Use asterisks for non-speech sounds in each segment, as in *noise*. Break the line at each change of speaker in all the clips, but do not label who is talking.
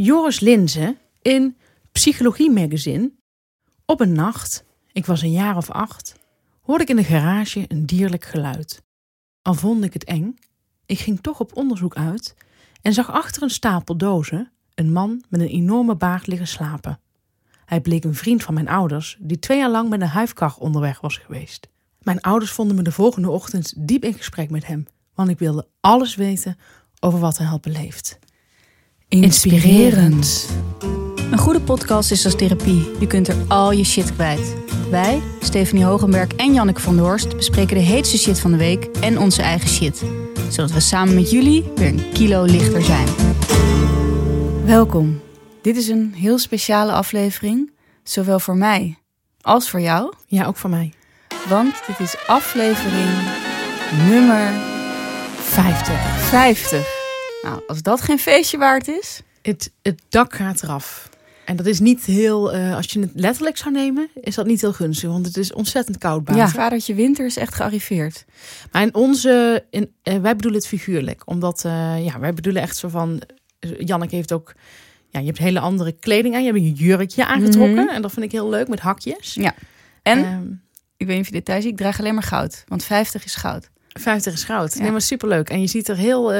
Joris Linzen in Psychologie Magazine. Op een nacht, ik was een jaar of acht, hoorde ik in de garage een dierlijk geluid. Al vond ik het eng, ik ging toch op onderzoek uit en zag achter een stapel dozen een man met een enorme baard liggen slapen. Hij bleek een vriend van mijn ouders, die twee jaar lang met een huifkar onderweg was geweest. Mijn ouders vonden me de volgende ochtend diep in gesprek met hem, want ik wilde alles weten over wat hij had beleefd.
Inspirerend. Een goede podcast is als therapie. Je kunt er al je shit kwijt. Wij, Stephanie Hogenberg en Janneke van der Horst, bespreken de heetste shit van de week en onze eigen shit. Zodat we samen met jullie weer een kilo lichter zijn. Welkom. Dit is een heel speciale aflevering, zowel voor mij als voor jou.
Ja, ook voor mij.
Want dit is aflevering nummer
50.
50. Nou, als dat geen feestje waard is.
Het, het dak gaat eraf. En dat is niet heel, eh, als je het letterlijk zou nemen, is dat niet heel gunstig. Want het is ontzettend koud buiten.
Ja, vadertje winter is echt gearriveerd.
Maar in onze, in, eh, wij bedoelen het figuurlijk. Omdat, eh, ja, wij bedoelen echt zo van, Janneke heeft ook, ja, je hebt hele andere kleding aan. Je hebt een jurkje aangetrokken.
Mhm.
En dat vind ik heel leuk, met hakjes.
Ja. En,
Ehm,
ik weet niet of je details ziet, ik draag alleen maar goud. Want 50 is goud.
50 is goud.
Ja.
Nee, maar superleuk. En je ziet er heel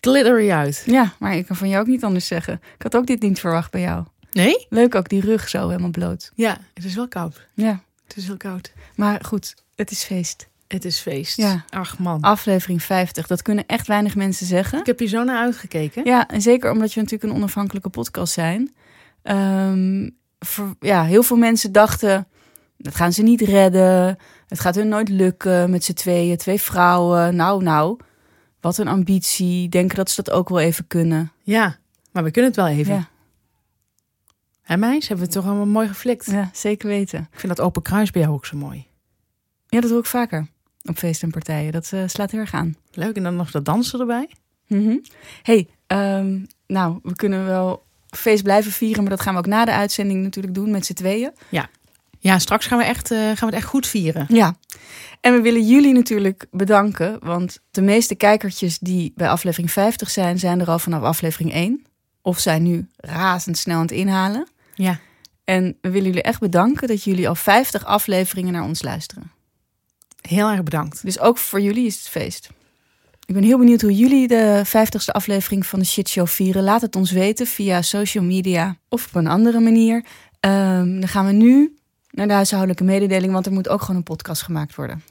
glittery uit.
Ja, maar ik kan van jou ook niet anders zeggen. Ik had ook dit niet verwacht bij jou.
Nee?
Leuk ook, die rug zo helemaal bloot.
Ja, het is wel koud.
Ja,
Het is heel koud.
maar goed, het is feest.
Het is feest.
Ja.
Ach man.
Aflevering 50, dat kunnen echt weinig mensen zeggen.
Ik heb hier zo naar uitgekeken.
Ja, en zeker omdat we natuurlijk een onafhankelijke podcast zijn. Ehm, voor, ja, heel veel mensen dachten, dat gaan ze niet redden. Het gaat hun nooit lukken met z'n tweeën, twee vrouwen. Nou, nou, wat een ambitie. Denken dat ze dat ook wel even kunnen.
Ja, maar we kunnen het wel even.
Ja,
Hè meis, hebben we het toch allemaal mooi geflikt.
ja, zeker weten.
Ik vind dat open kruis bij jou ook zo mooi.
Ja, dat doe ik vaker op feesten en partijen. Dat eh, slaat heel erg aan.
Leuk. En dan nog dat dansen erbij.
Mhm. hey, ehm, nou, we kunnen wel feest blijven vieren, maar dat gaan we ook na de uitzending natuurlijk doen met z'n tweeën.
Ja, straks gaan we, echt, eh, gaan we het echt goed vieren.
Ja. En we willen jullie natuurlijk bedanken, want de meeste kijkertjes die bij aflevering 50 zijn, zijn er al vanaf aflevering 1. Of zijn nu razendsnel aan het inhalen.
Ja.
En we willen jullie echt bedanken dat jullie al 50 afleveringen naar ons luisteren.
Heel erg bedankt.
Dus ook voor jullie is het feest. Ik ben heel benieuwd hoe jullie de 50ste aflevering van de Shit Show vieren. Laat het ons weten via social media of op een andere manier. Ehm, dan gaan we nu naar de huishoudelijke mededeling, want er moet ook gewoon een podcast gemaakt worden.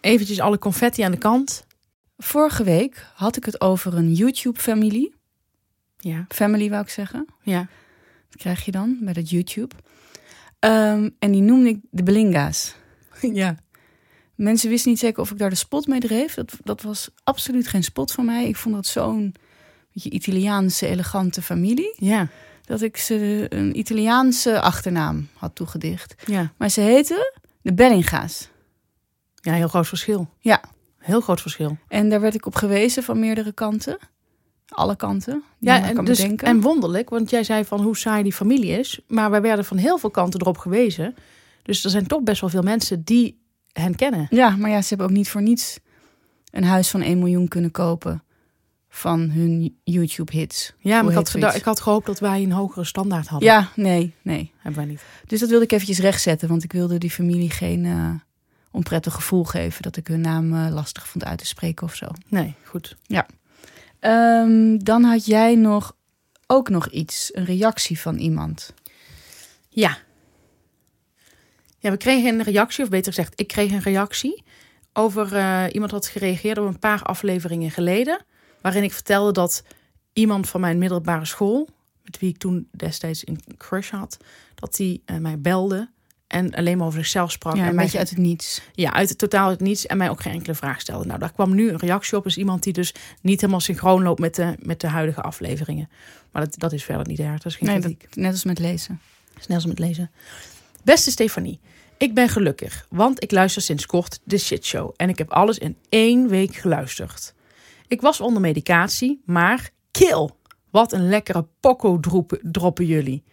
Eventjes alle confetti aan de kant.
Vorige week had ik het over een YouTube-familie.
Ja.
Family wou ik zeggen.
Ja.
Dat krijg je dan bij dat YouTube. Ehm, en die noemde ik de Belinga's. *laughs*
Ja.
Mensen wisten niet zeker of ik daar de spot mee dreef. Dat, dat was absoluut geen spot van mij. Ik vond dat zo'n beetje Italiaanse, elegante familie.
Ja.
Dat ik ze een Italiaanse achternaam had toegedicht.
Ja.
Maar ze heten de Bellinga's.
Ja, heel groot verschil.
Ja.
Heel groot verschil.
En daar werd ik op gewezen van meerdere kanten. Alle kanten.
Ja, en, dus,
bedenken.
en wonderlijk, want jij zei van hoe saai die familie is. Maar wij werden van heel veel kanten erop gewezen. Dus er zijn toch best wel veel mensen die hen kennen.
Ja, maar ja, ze hebben ook niet voor niets een huis van 1 miljoen kunnen kopen van hun YouTube-hits.
Ja, maar
Hoe
ik had, ik had gehoopt dat wij een hogere standaard hadden.
Ja, nee, nee.
Hebben wij niet.
Dus dat wilde ik eventjes rechtzetten, want ik wilde die familie geen eh, onprettig gevoel geven dat ik hun naam eh, lastig vond uit te spreken of zo.
Nee, goed.
Ehm, dan had jij nog ook nog iets, een reactie van iemand.
Ja. Ja, we kregen een reactie, of beter gezegd, ik kreeg een reactie over eh, iemand had gereageerd op een paar afleveringen geleden, waarin ik vertelde dat iemand van mijn middelbare school, met wie ik toen destijds een crush had, dat die eh, mij belde en alleen maar over zichzelf sprak.
Ja,
en
een beetje uit het niets.
Ja, uit het totaal het niets en mij ook geen enkele vraag stelde. Nou, daar kwam nu een reactie op. is iemand die dus niet helemaal synchroon loopt met de, met de huidige afleveringen. Maar dat, dat is verder niet erg. Dat is geen
Nee, dat, net als met lezen.
Snel als met lezen. Beste Stefanie, ik ben gelukkig, want ik luister sinds kort de Shit Show en ik heb alles in één week geluisterd. Ik was onder medicatie, maar kill. Wat een lekkere pokko droppen, jullie.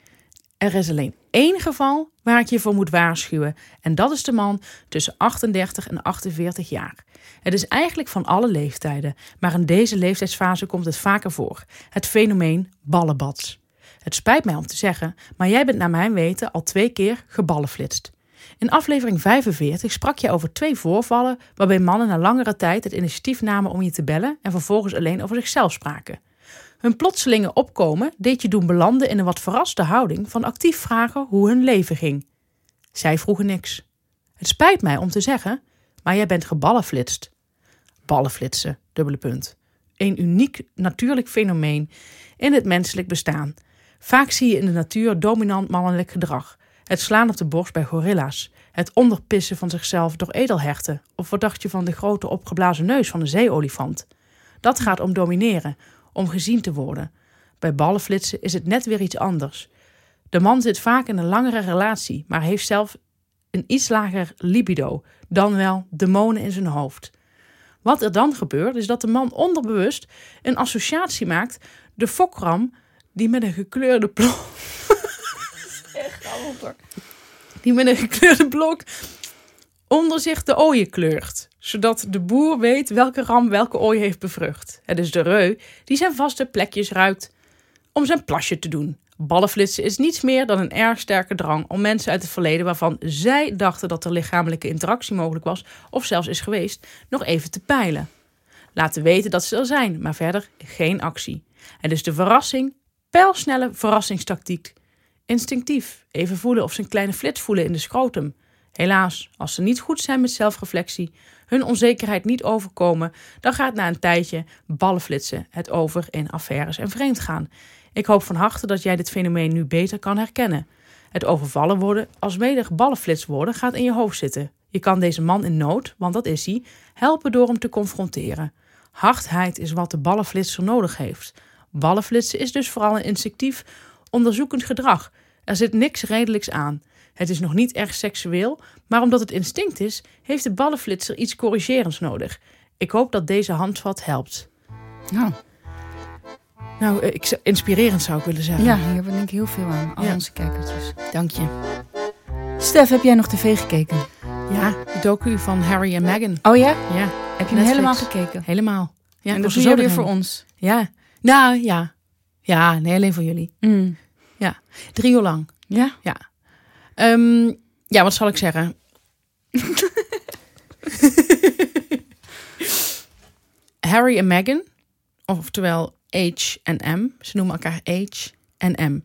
Er is alleen één geval waar ik je voor moet waarschuwen. En dat is de man tussen 38 en 48 jaar. Het is eigenlijk van alle leeftijden, maar in deze leeftijdsfase komt het vaker voor. Het fenomeen ballenbads. Het spijt mij om te zeggen, maar jij bent naar mijn weten al twee keer geballenflitst. In aflevering 45 sprak je over twee voorvallen waarbij mannen na langere tijd het initiatief namen om je te bellen en vervolgens alleen over zichzelf spraken. Hun plotselinge opkomen deed je doen belanden in een wat verraste houding van actief vragen hoe hun leven ging. Zij vroegen niks. Het spijt mij om te zeggen, maar jij bent geballenflitst. Ballenflitsen, dubbele punt. Een uniek natuurlijk fenomeen in het menselijk bestaan. Vaak zie je in de natuur dominant mannelijk gedrag. Het slaan op de borst bij gorilla's. Het onderpissen van zichzelf door edelherten. Of wat dacht je van de grote opgeblazen neus van een zeeolifant? Dat gaat om domineren, om gezien te worden. Bij ballenflitsen is het net weer iets anders. De man zit vaak in een langere relatie, maar heeft zelf een iets lager libido, dan wel demonen in zijn hoofd. Wat er dan gebeurt, is dat de man onderbewust een associatie maakt, de fokram die met een gekleurde Die met een *laughs* gekleurde blok onder zich de ooien kleurt, zodat de boer weet welke ram welke ooi heeft bevrucht. Het is de reu die zijn vaste plekjes ruikt om zijn plasje te doen. Ballenflitsen is niets meer dan een erg sterke drang om mensen uit het verleden waarvan zij dachten dat er lichamelijke interactie mogelijk was, of zelfs is geweest, nog even te peilen. Laten weten dat ze er zijn, maar verder geen actie. Het is de verrassing, pijlsnelle verrassingstactiek. Instinctief, even voelen of ze een kleine flits voelen in de scrotum. Helaas, als ze niet goed zijn met zelfreflectie, hun onzekerheid niet overkomen, dan gaat na een tijdje ballenflitsen het over in affaires en vreemdgaan. Ik hoop van harte dat jij dit fenomeen nu beter kan herkennen. Het overvallen worden, als mede ballenflits worden, gaat in je hoofd zitten. Je kan deze man in nood, want dat is hij, helpen door hem te confronteren. Hardheid is wat de ballenflitser nodig heeft. Ballenflitsen is dus vooral een instinctief, onderzoekend gedrag. Er zit niks redelijks aan. Het is nog niet erg seksueel, maar omdat het instinct is, heeft de ballenflitser iets corrigerends nodig. Ik hoop dat deze handvat helpt.
Nou,
Nou, ik, inspirerend zou ik willen zeggen.
ja, hier hebben we denk ik heel veel aan. Al
Ja.
onze kijkertjes.
Dank je.
Stef, heb jij nog tv gekeken?
Ja, de docu van Harry en Meghan.
Oh ja?
Ja,
Heb je hem helemaal gekeken?
helemaal. Ja,
en dat doe je
zo
weer voor ons.
Ja. Nou, ja. Ja, nee, alleen voor jullie.
Mm.
Drie uur lang.
Ja?
Ehm, ja, wat zal ik zeggen? *laughs* Harry en Meghan, oftewel H en M. Ze noemen elkaar H en M.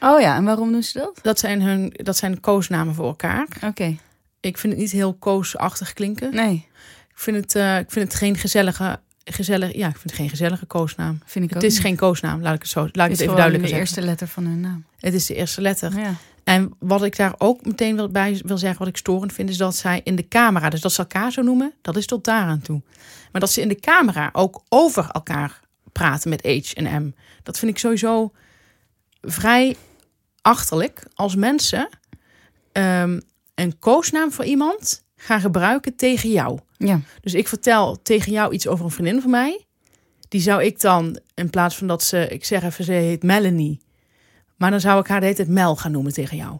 Oh ja, en waarom doen ze dat?
Dat zijn hun, dat zijn koosnamen voor elkaar.
Oké.
Ik vind het niet heel koosachtig klinken.
Nee,
Ik vind het, eh, ik vind het geen gezellige, gezellig, ja, ik vind het geen gezellige koosnaam.
vind ik
Het
ook
is
niet.
geen koosnaam, laat ik het zo, laat ik
Het
het
is
even
gewoon
duidelijker
de
zeggen.
eerste letter van hun naam.
Het is de eerste letter.
Ja.
En wat ik daar ook meteen wil bij wil zeggen, wat ik storend vind, is dat zij in de camera, dus dat ze elkaar zo noemen, dat is tot daar aan toe. Maar dat ze in de camera ook over elkaar praten met H en M, dat vind ik sowieso vrij achterlijk als mensen ehm, een koosnaam voor iemand gaan gebruiken tegen jou.
Ja.
Dus ik vertel tegen jou iets over een vriendin van mij. Die zou ik dan, in plaats van dat ze, ik zeg even, ze heet Melanie. Maar dan zou ik haar de hele tijd Mel gaan noemen tegen jou.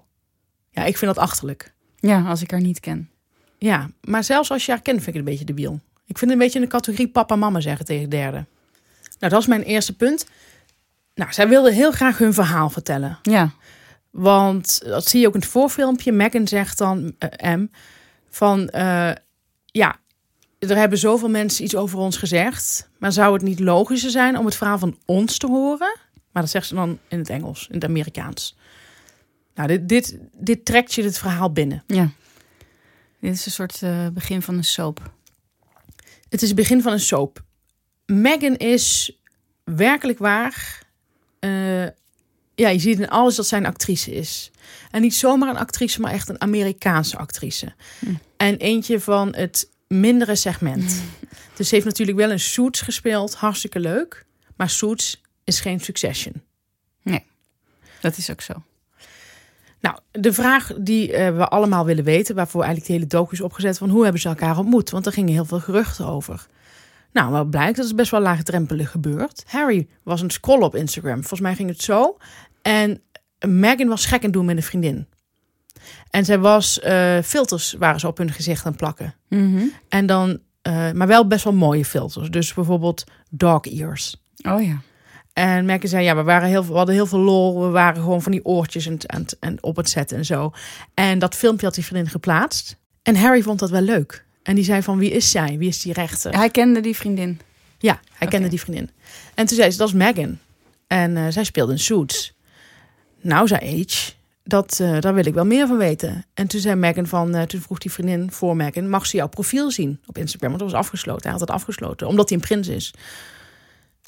Ja, ik vind dat achterlijk.
ja, als ik haar niet ken.
Ja, maar zelfs als je haar kent, vind ik het een beetje debiel. Ik vind het een beetje in de categorie papa-mama zeggen tegen de derde. Nou, dat is mijn eerste punt. Nou, zij wilde heel graag hun verhaal vertellen.
Ja.
Want dat zie je ook in het voorfilmpje. Megan zegt dan, eh, M, van eh, ja, er hebben zoveel mensen iets over ons gezegd. Maar zou het niet logischer zijn om het verhaal van ons te horen? Maar dat zegt ze dan in het Engels, in het Amerikaans. Nou, dit, dit, dit trekt je het verhaal binnen.
Ja. Dit is een soort eh, begin van een soap.
Het is het begin van een soap. Megan is werkelijk waar. eh, ja, je ziet in alles dat zij een actrice is. En niet zomaar een actrice, maar echt een Amerikaanse actrice.
Hm.
En eentje van het mindere segment. *laughs* Dus ze heeft natuurlijk wel een Suits gespeeld, hartstikke leuk. Maar Suits is geen Succession.
Dat is ook zo.
Nou, de vraag die eh, we allemaal willen weten, waarvoor eigenlijk de hele docu is opgezet, van hoe hebben ze elkaar ontmoet? Want er gingen heel veel geruchten over. Nou, wat blijkt, dat is best wel laagdrempelig gebeurd. Harry was een scroll op Instagram. Volgens mij ging het zo. En Megan was gek het doen met een vriendin. En zij was eh, filters waren ze op hun gezicht aan het plakken.
Mhm.
En dan, eh, maar wel best wel mooie filters. Dus bijvoorbeeld dog ears.
Oh ja.
En Megan zei, ja, we, waren heel, we hadden heel veel lol. We waren gewoon van die oortjes en, en, en op het zetten en zo. En dat filmpje had die vriendin geplaatst. En Harry vond dat wel leuk. En die zei van, wie is zij? Wie is die rechter?
Hij kende die vriendin.
Ja, hij kende die vriendin. En toen zei ze, dat is Megan. En eh, zij speelde in Suits. Nou, zei H, dat, eh, daar wil ik wel meer van weten. En toen zei Megan van, eh, toen vroeg die vriendin voor Megan, mag ze jouw profiel zien op Instagram? Want dat was afgesloten. Hij had het afgesloten, omdat hij een prins is.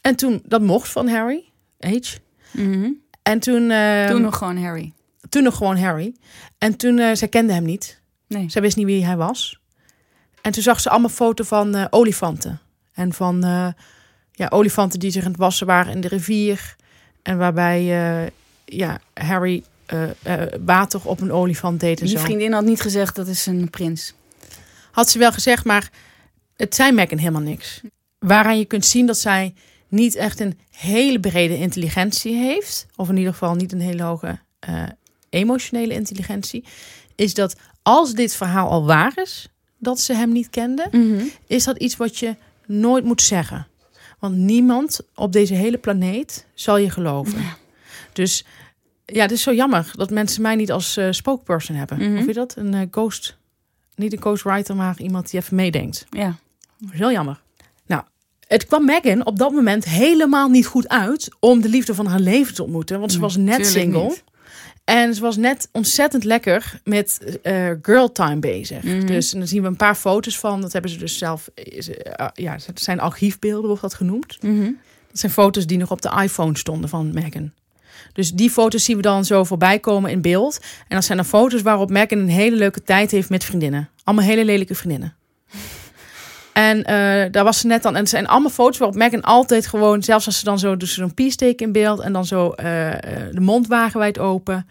En toen, dat mocht van Harry, H.
Mhm.
En toen, eh,
Toen nog gewoon Harry.
toen nog gewoon Harry. En toen, eh zij kende hem niet.
Nee.
Zij wist niet wie hij was. En toen zag ze allemaal foto's van olifanten. En van ja, olifanten die zich aan het wassen waren in de rivier. En waarbij ja, Harry water op een olifant deed en
Die
zo.
vriendin had niet gezegd dat is een prins.
Had ze wel gezegd, maar het zei Megan helemaal niks. Waaraan je kunt zien dat zij niet echt een hele brede intelligentie heeft. Of in ieder geval niet een hele hoge eh, emotionele intelligentie. Is dat als dit verhaal al waar is, dat ze hem niet kende. is dat iets wat je nooit moet zeggen. Want niemand op deze hele planeet zal je geloven.
Ja.
Dus ja, het is zo jammer dat mensen mij niet als eh spokesperson hebben.
Mhm.
Of je dat? Een eh, ghost. Niet een ghostwriter, maar iemand die even meedenkt.
Ja.
Dat is heel jammer. Nou, het kwam Megan op dat moment helemaal niet goed uit om de liefde van haar leven te ontmoeten. Want ze was net
tuurlijk
single.
niet.
En ze was net ontzettend lekker met eh girl time bezig.
Mhm.
Dus en dan zien we een paar foto's van. Dat hebben ze dus zelf. is, ja, het zijn archiefbeelden, wordt dat genoemd.
Mhm.
Dat zijn foto's die nog op de iPhone stonden van Megan. Dus die foto's zien we dan zo voorbij komen in beeld. En dat zijn dan foto's waarop Megan een hele leuke tijd heeft met vriendinnen. Allemaal hele lelijke vriendinnen. *laughs* En eh, daar was ze net dan. En het zijn allemaal foto's waarop Megan altijd gewoon, zelfs als ze dan zo, dus zo'n piesteek in beeld en dan zo eh, eh, de mond wagenwijd open.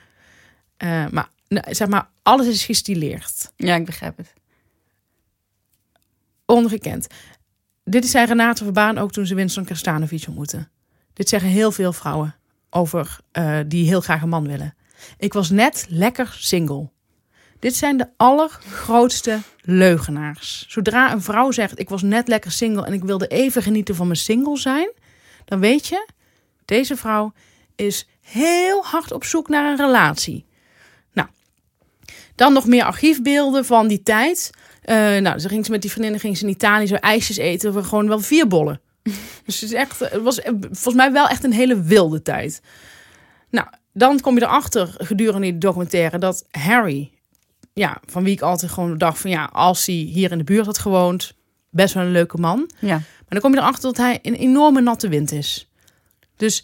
Maar zeg maar, alles is gestileerd.
Ja, ik begrijp het.
Ongekend. Dit zei Renate Verbaan ook toen ze Winston Krastanovic ontmoette. Dit zeggen heel veel vrouwen over eh, die heel graag een man willen. Ik was net lekker single. Dit zijn de allergrootste leugenaars. Zodra een vrouw zegt: Ik was net lekker single en ik wilde even genieten van mijn single zijn, dan weet je, deze vrouw is heel hard op zoek naar een relatie. Nou, dan nog meer archiefbeelden van die tijd. Eh, nou, ze ging ze met die vriendinnen ging ze in Italië zo ijsjes eten. We gewoon wel vier bollen. *laughs* dus het, is echt, het was eh, volgens mij wel echt een hele wilde tijd. Nou, dan kom je erachter gedurende die documentaire dat Harry, ja, van wie ik altijd gewoon dacht van ja, als hij hier in de buurt had gewoond, best wel een leuke man.
Ja.
Maar dan kom je erachter dat hij een enorme natte wind is. Dus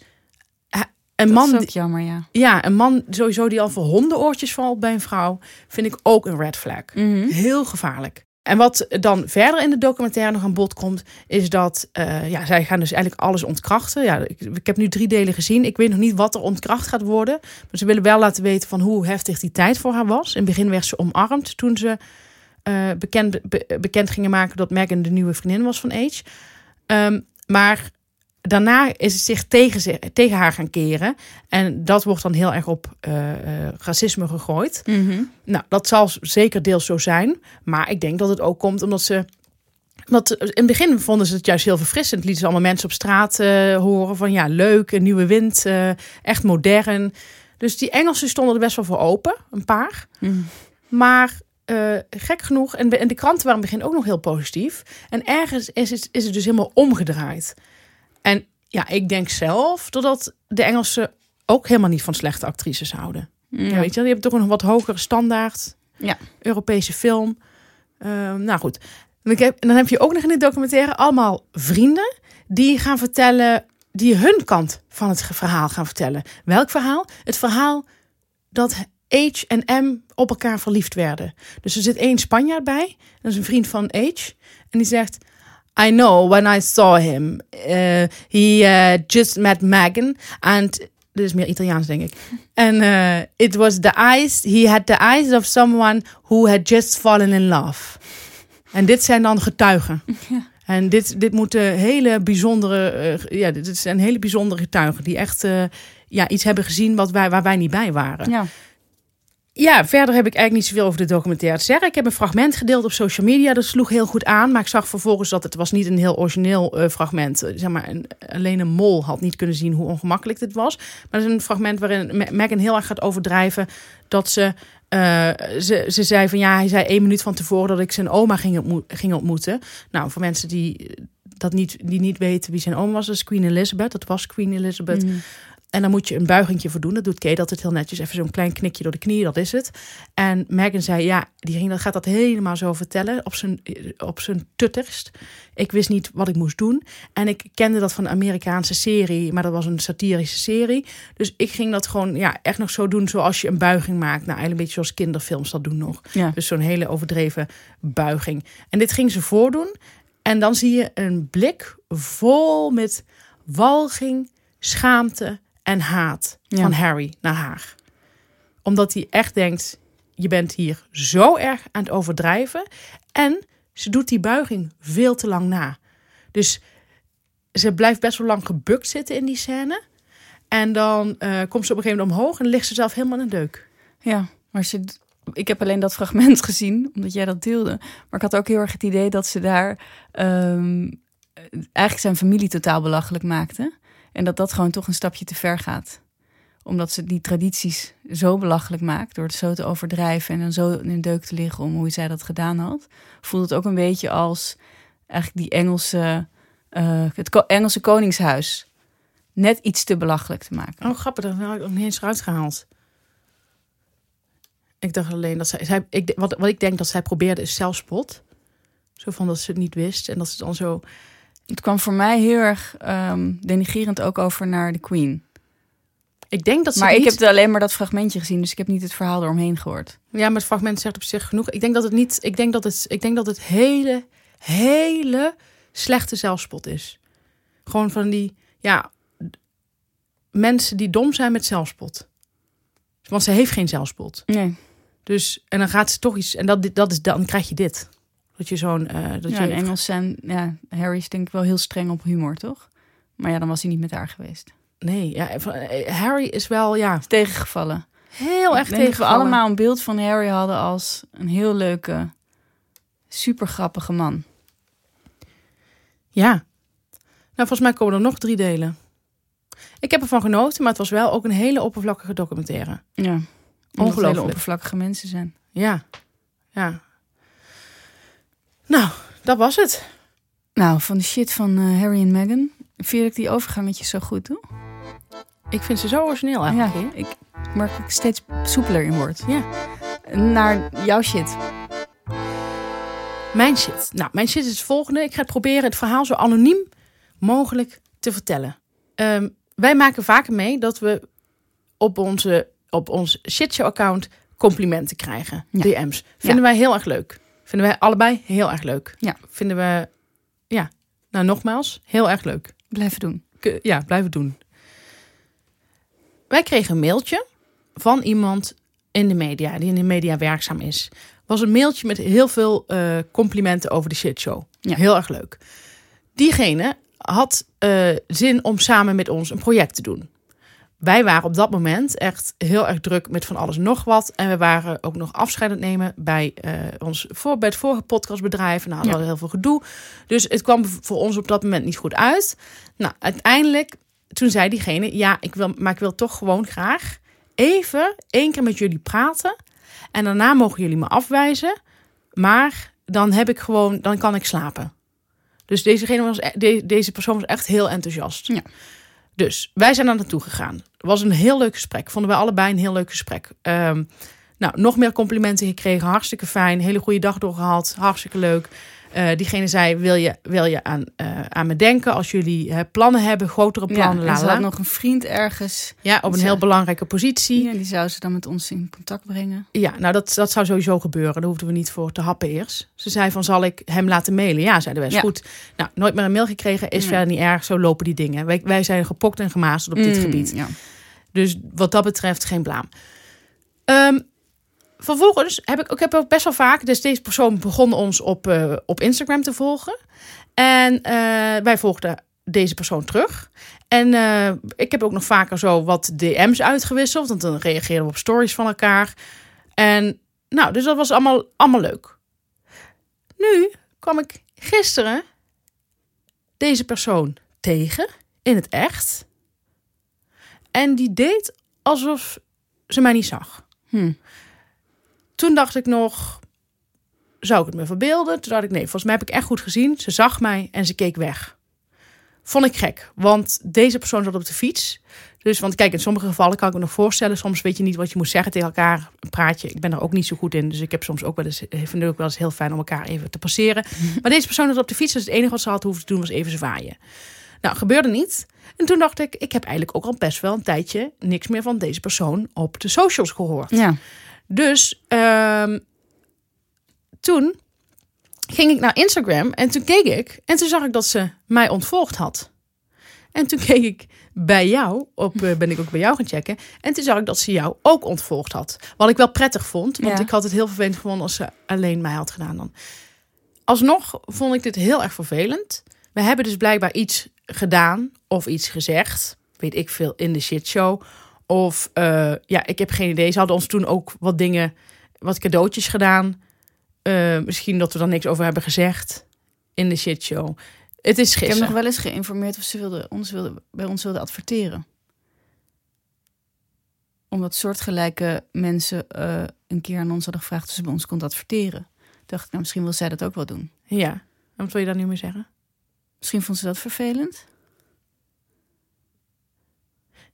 een
Dat
man
is
die-
ook jammer, ja.
ja, een man sowieso die al voor hondenoortjes valt bij een vrouw, vind ik ook een red flag.
Mhm.
Heel gevaarlijk. En wat dan verder in de documentaire nog aan bod komt, is dat eh, ja, zij gaan dus eigenlijk alles ontkrachten. Ja, ik, ik heb nu drie delen gezien. Ik weet nog niet wat er ontkracht gaat worden. Maar ze willen wel laten weten van hoe heftig die tijd voor haar was. In het begin werd ze omarmd toen ze eh, bekend, be- bekend gingen maken dat Meghan de nieuwe vriendin was van Age. Ehm, maar daarna is het zich tegen, tegen haar gaan keren. En dat wordt dan heel erg op eh, eh, racisme gegooid.
Mhm.
Nou, dat zal zeker deels zo zijn. Maar ik denk dat het ook komt omdat ze. Want in het begin vonden ze het juist heel verfrissend. Lieten ze allemaal mensen op straat eh, horen van ja, leuk, een nieuwe wind, echt modern. Dus die Engelsen stonden er best wel voor open, een paar.
Mhm.
Maar gek genoeg, en, de- en de kranten waren in het begin ook nog heel positief. En ergens is het, is het dus helemaal omgedraaid. En ja, ik denk zelf dat, dat de Engelsen ook helemaal niet van slechte actrices houden. Ja.
Ja.
weet je, je hebt toch een wat hogere standaard.
Ja.
Europese film. Ehm, nou goed. En, dan heb je ook nog in de documentaire allemaal vrienden die gaan vertellen, die hun kant van het verhaal gaan vertellen. Welk verhaal? Het verhaal dat H en M op elkaar verliefd werden. Dus er zit één Spanjaard bij, dat is een vriend van H. En die zegt, I know when I saw him, uh, he uh, just met Megan and dit is meer Italiaans denk ik. *laughs* En uh, it was the eyes, he had the eyes of someone who had just fallen in love. En dit zijn dan getuigen. *laughs*
Ja.
En dit, dit moeten hele bijzondere, eh, ja, dit zijn hele bijzondere getuigen die echt, eh, ja, iets hebben gezien wat wij, waar wij niet bij waren.
Ja.
Ja, verder heb ik eigenlijk niet zoveel over de documentaire te zeggen. Ik heb een fragment gedeeld op social media. Dat sloeg heel goed aan. Maar ik zag vervolgens dat het was niet een heel origineel eh, fragment. Uh, zeg maar, een, alleen een mol had niet kunnen zien hoe ongemakkelijk dit was. Maar het is een fragment waarin Me- Meghan heel erg gaat overdrijven dat ze... eh, ze, ze zei van ja, hij zei één minuut van tevoren dat ik zijn oma ging, ging ontmoeten. Nou, voor mensen die dat niet, die niet weten wie zijn oom was, is Queen Elizabeth. Dat was Queen Elizabeth.
Mhm.
En dan moet je een buigingje voor doen. Dat doet Kate altijd heel netjes. Even zo'n klein knikje door de knie, dat is het. En Meghan zei, ja, die ging, dat gaat dat helemaal zo vertellen. Op zijn, op zijn tutterst. Ik wist niet wat ik moest doen. En ik kende dat van een Amerikaanse serie. Maar dat was een satirische serie. Dus ik ging dat gewoon ja, echt nog zo doen zoals je een buiging maakt. Nou, eigenlijk een beetje zoals kinderfilms dat doen nog.
Ja.
Dus zo'n hele overdreven buiging. En dit ging ze voordoen. En dan zie je een blik vol met walging, schaamte en haat
Ja.
van Harry naar haar. Omdat hij echt denkt, je bent hier zo erg aan het overdrijven. En ze doet die buiging veel te lang na. Dus ze blijft best wel lang gebukt zitten in die scène. En dan eh, komt ze op een gegeven moment omhoog en ligt ze zelf helemaal in een deuk.
Ja, maar ze, ik heb alleen dat fragment *laughs* gezien, omdat jij dat deelde. Maar ik had ook heel erg het idee dat ze daar ehm, eigenlijk zijn familie totaal belachelijk maakte. En dat dat gewoon toch een stapje te ver gaat. Omdat ze die tradities zo belachelijk maakt, door het zo te overdrijven en dan zo in een deuk te liggen om hoe zij dat gedaan had. Voelt het ook een beetje als eigenlijk die Engelse, eh, het Engelse koningshuis. Net iets te belachelijk te maken.
Oh, grappig, dat had ik nog niet eens eruit gehaald. Ik dacht alleen dat zij, zij ik, wat, wat ik denk dat zij probeerde is zelfspot. Zo van dat ze het niet wist en dat ze dan zo...
Het kwam voor mij heel erg ehm, denigerend ook over naar de Queen.
Ik denk dat ze
Maar ik heb alleen maar dat fragmentje gezien, dus ik heb niet het verhaal eromheen gehoord.
Ja, maar het fragment zegt op zich genoeg. Ik denk dat het niet. Ik denk dat het. Ik denk dat het hele, hele slechte zelfspot is. Gewoon van die. Ja. Mensen die dom zijn met zelfspot. Want ze heeft geen zelfspot.
Nee.
Dus. En dan gaat ze toch iets. En dat, dat is, dan krijg je dit. Dat je zo'n. eh dat
Ja,
je,
in Engels zijn, ja, Harry is denk ik wel heel streng op humor, toch? Maar ja, dan was hij niet met haar geweest.
Nee, ja, van- eh, Harry is wel. Ja.
Tegengevallen.
Heel erg
dat we allemaal een beeld van Harry hadden als een heel leuke, super grappige man.
Ja. Nou, volgens mij komen er nog drie delen. Ik heb ervan genoten, maar het was wel ook een hele oppervlakkige documentaire.
Ja.
Ongelooflijk.
hele oppervlakkige mensen zijn.
Ja, ja. Nou, dat was het.
Nou, van de shit van eh, Harry en Meghan. Vind je ik die overgangetjes zo goed doe?
Ik vind ze zo origineel
Ja,
eigenlijk. hè?
ik merk ik steeds soepeler in word.
Ja.
Naar jouw shit.
Mijn shit. Nou, mijn shit is het volgende. Ik ga het proberen het verhaal zo anoniem mogelijk te vertellen. Ehm, wij maken vaker mee dat we op, onze, op ons shitshow-account complimenten krijgen.
Ja.
DM's. Vinden wij heel erg leuk. Vinden wij allebei heel erg leuk.
Ja.
Vinden we, ja, nou nogmaals, heel erg leuk.
Blijven doen.
Ja, blijven doen. Wij kregen een mailtje van iemand in de media, die in de media werkzaam is. Was een mailtje met heel veel eh, complimenten over de shitshow.
Ja.
Heel erg leuk. Diegene had eh, zin om samen met ons een project te doen. Wij waren op dat moment echt heel erg druk met van alles nog wat. En we waren ook nog afscheid aan het nemen bij, eh, ons, voor, bij het vorige podcastbedrijf. Nou, we
Ja.
hadden heel veel gedoe. Dus het kwam voor ons op dat moment niet goed uit. Nou, uiteindelijk, toen zei diegene, ja, ik wil, maar ik wil toch gewoon graag even één keer met jullie praten. En daarna mogen jullie me afwijzen. Maar dan heb ik gewoon, dan kan ik slapen. Dus dezegene was, e- de- deze persoon was echt heel enthousiast.
Ja.
Dus wij zijn daar naartoe gegaan. Het was een heel leuk gesprek. Vonden wij allebei een heel leuk gesprek. Ehm, nou, nog meer complimenten gekregen. Hartstikke fijn. Hele goede dag doorgehad. Hartstikke leuk. Eh, diegene zei, wil je, wil je aan, eh, aan me denken als jullie eh, plannen hebben, grotere plannen,
ja, en ze
la.
had nog een vriend ergens.
ja, op een
Ze-
heel belangrijke positie.
Ja, die zou ze dan met ons in contact brengen.
Ja, nou dat, dat zou sowieso gebeuren. Daar hoefden we niet voor te happen eerst. Ze zei van, zal ik hem laten mailen? Ja, zeiden wij, is
Ja.
goed. Nou, nooit meer een mail gekregen, is
Nee.
verder niet erg. Zo lopen die dingen. Wij, wij zijn gepokt en gemazeld op dit
Mm,
gebied.
Ja.
Dus wat dat betreft geen blaam. Ehm, vervolgens heb ik, ik heb ook best wel vaak... Dus deze persoon begon ons op, eh, op Instagram te volgen. En eh, wij volgden deze persoon terug. En eh, ik heb ook nog vaker zo wat DM's uitgewisseld. Want dan reageerden we op stories van elkaar. En nou, dus dat was allemaal, allemaal leuk. Nu kwam ik gisteren deze persoon tegen in het echt. En die deed alsof ze mij niet zag.
Hm.
Toen dacht ik nog, zou ik het me verbeelden? Toen dacht ik, nee, volgens mij heb ik echt goed gezien. Ze zag mij en ze keek weg. Vond ik gek, want deze persoon zat op de fiets. Dus, want kijk, in sommige gevallen kan ik me nog voorstellen. Soms weet je niet wat je moet zeggen tegen elkaar. Een praatje, ik ben er ook niet zo goed in. Dus ik heb soms ook wel eens, ik vind het ook wel eens heel fijn om elkaar even te passeren. Maar deze persoon zat op de fiets, dus het enige wat ze had hoeven te doen was even zwaaien. Nou, gebeurde niet. En toen dacht ik, ik heb eigenlijk ook al best wel een tijdje niks meer van deze persoon op de socials gehoord.
Ja.
Dus ehm, toen ging ik naar Instagram en toen keek ik en toen zag ik dat ze mij ontvolgd had. En toen keek ik bij jou, op, eh, ben ik ook bij jou gaan checken. En toen zag ik dat ze jou ook ontvolgd had. Wat ik wel prettig vond, want
Ja.
ik had het heel vervelend gevonden als ze alleen mij had gedaan dan. Alsnog vond ik dit heel erg vervelend. We hebben dus blijkbaar iets gedaan of iets gezegd, weet ik veel, in de shitshow. Of eh, ja, ik heb geen idee. Ze hadden ons toen ook wat dingen, wat cadeautjes gedaan. Eh, misschien dat we dan niks over hebben gezegd in de shitshow. Het is
Ik heb nog wel eens geïnformeerd of ze wilde, ons wilde, bij ons wilden adverteren. Omdat soortgelijke mensen eh, een keer aan ons hadden gevraagd of ze bij ons konden adverteren. Toen dacht ik, nou, misschien wil zij dat ook wel doen.
Ja. En wat wil je daar nu mee zeggen?
Misschien vond ze dat vervelend.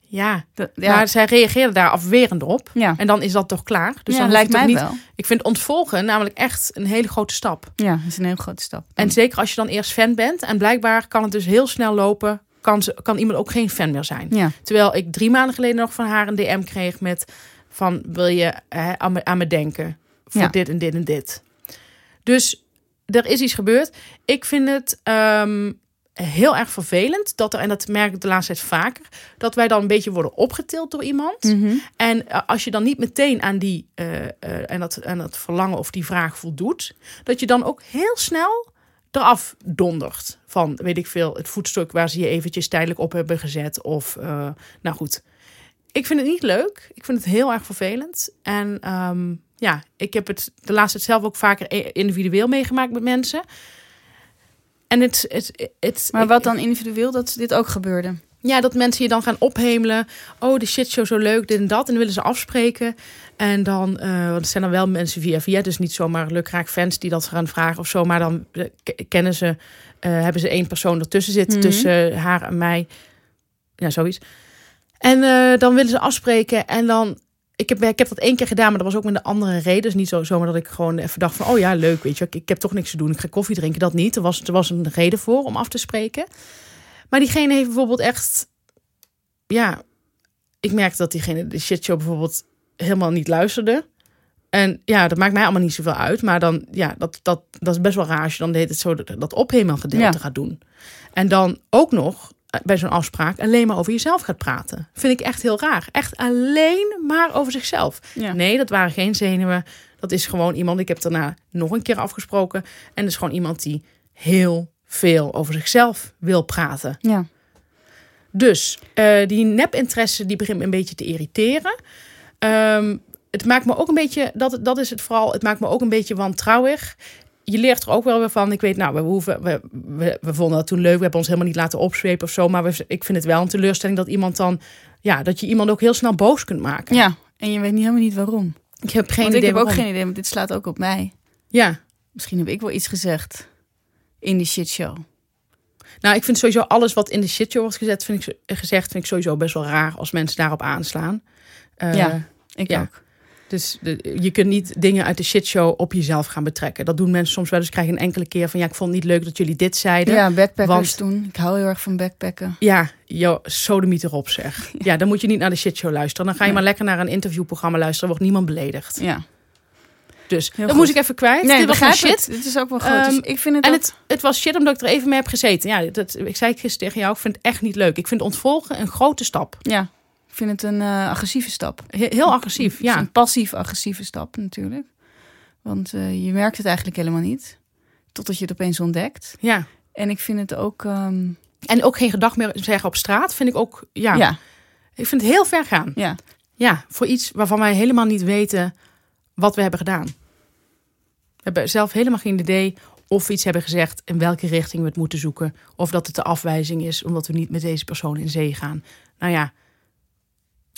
Ja, maar zij reageerde daar afwerend op.
ja.
En dan is dat toch klaar? Dus
ja,
dan
lijkt
hoef
mij
niet.
wel.
Ik vind ontvolgen namelijk echt een hele grote stap.
Ja, dat is een hele grote stap.
En zeker als je dan eerst fan bent. En blijkbaar kan het dus heel snel lopen. Kan, ze, kan iemand ook geen fan meer zijn.
ja.
Terwijl ik drie maanden geleden nog van haar een DM kreeg met van wil je hè, aan, me, aan me denken voor
Ja.
dit en dit en dit. Dus er is iets gebeurd. Ik vind het ehm, heel erg vervelend dat er, en dat merk ik de laatste tijd vaker, dat wij dan een beetje worden opgetild door iemand.
Mhm.
En eh, als je dan niet meteen aan die eh, eh, en dat, en dat verlangen of die vraag voldoet, dat je dan ook heel snel eraf dondert. Van weet ik veel, het voetstuk waar ze je eventjes tijdelijk op hebben gezet. Of nou goed. Ik vind het niet leuk. Ik vind het heel erg vervelend. En ehm, ja, ik heb het de laatste tijd zelf ook vaker i- individueel meegemaakt met mensen. En het, het, het,
Maar wat dan individueel, dat dit ook gebeurde?
ja, dat mensen je dan gaan ophemelen. Oh, de shitshow zo leuk, dit en dat. En dan willen ze afspreken. En dan, eh want het zijn dan wel mensen via via. Dus niet zomaar lukraak fans die dat gaan vragen of zo. Maar dan eh, kennen ze, eh, hebben ze één persoon ertussen zitten.
Mhm.
Tussen haar en mij. Ja, zoiets. En dan willen ze afspreken. En dan, ik heb, ik heb dat één keer gedaan, maar dat was ook met een andere reden. Dus niet zo, zomaar dat ik gewoon even dacht van, oh ja, leuk, weet je. Ik, ik heb toch niks te doen. Ik ga koffie drinken. Dat niet. Er was, er was een reden voor om af te spreken. Maar diegene heeft bijvoorbeeld echt, ja, ik merkte dat diegene de shitshow bijvoorbeeld helemaal niet luisterde. En ja, dat maakt mij allemaal niet zoveel uit. Maar dan, ja, dat, dat, dat is best wel raar als je dan deed het zo dat, dat ophemelgedeelte
Ja.
gaat doen. En dan ook nog bij zo'n afspraak alleen maar over jezelf gaat praten. Vind ik echt heel raar. Echt alleen maar over zichzelf.
Ja.
Nee, dat waren geen zenuwen. Dat is gewoon iemand, ik heb daarna nog een keer afgesproken. En dat is gewoon iemand die heel veel over zichzelf wil praten.
Ja.
Dus eh, die nepinteresse die begint me een beetje te irriteren. Ehm, het maakt me ook een beetje, dat, dat is het vooral, het maakt me ook een beetje wantrouwig. Je leert er ook wel weer van. Ik weet, nou, we, hoeven, we, we, we vonden dat toen leuk. We hebben ons helemaal niet laten opzwepen of zo. Maar we, ik vind het wel een teleurstelling dat iemand dan, ja, dat je iemand ook heel snel boos kunt maken.
ja, en je weet niet helemaal niet waarom.
Ik heb geen
Want
idee
ik heb ook geen idee, want dit slaat ook op mij.
Ja,
Misschien heb ik wel iets gezegd in die shitshow.
nou, ik vind sowieso alles wat in de shitshow wordt gezet, vind ik, gezegd, vind ik sowieso best wel raar als mensen daarop aanslaan. Eh,
Ja. Ik
ja.
ook.
Dus de, je kunt niet dingen uit de shitshow op jezelf gaan betrekken. Dat doen mensen soms wel eens. Krijg je een enkele keer van ja, ik vond het niet leuk dat jullie dit zeiden.
Ja, backpackers
Want-
toen. Ik hou heel erg van backpacken.
Ja, joh, sodemiet erop zeg. *laughs* Ja, dan moet je niet naar de shitshow luisteren. Dan ga je
Nee.
maar lekker naar een interviewprogramma luisteren. wordt niemand beledigd.
Ja.
Dus
Heel
dat
goed.
moest ik even kwijt.
Nee,
Dit was gewoon shit.
Dit is ook wel goed.
Ehm,
dus ik vind het
En
ook-
het, het was shit omdat ik er even mee heb gezeten. Ja, dat, ik zei het gisteren tegen jou. Ik vind het echt niet leuk. Ik vind ontvolgen een grote stap.
Ja, vind het een eh, agressieve stap.
He- Heel agressief, ja.
Een passief-agressieve stap natuurlijk. Want eh, je merkt het eigenlijk helemaal niet. Totdat je het opeens ontdekt.
Ja,
En ik vind het ook... ehm,
En ook geen gedag meer zeggen op straat vind ik ook, ja,
Ja,
ik vind het heel ver gaan.
ja.
Ja, voor iets waarvan wij helemaal niet weten wat we hebben gedaan. We hebben zelf helemaal geen idee of we iets hebben gezegd, in welke richting we het moeten zoeken. Of dat het de afwijzing is, omdat we niet met deze persoon in zee gaan. Nou ja,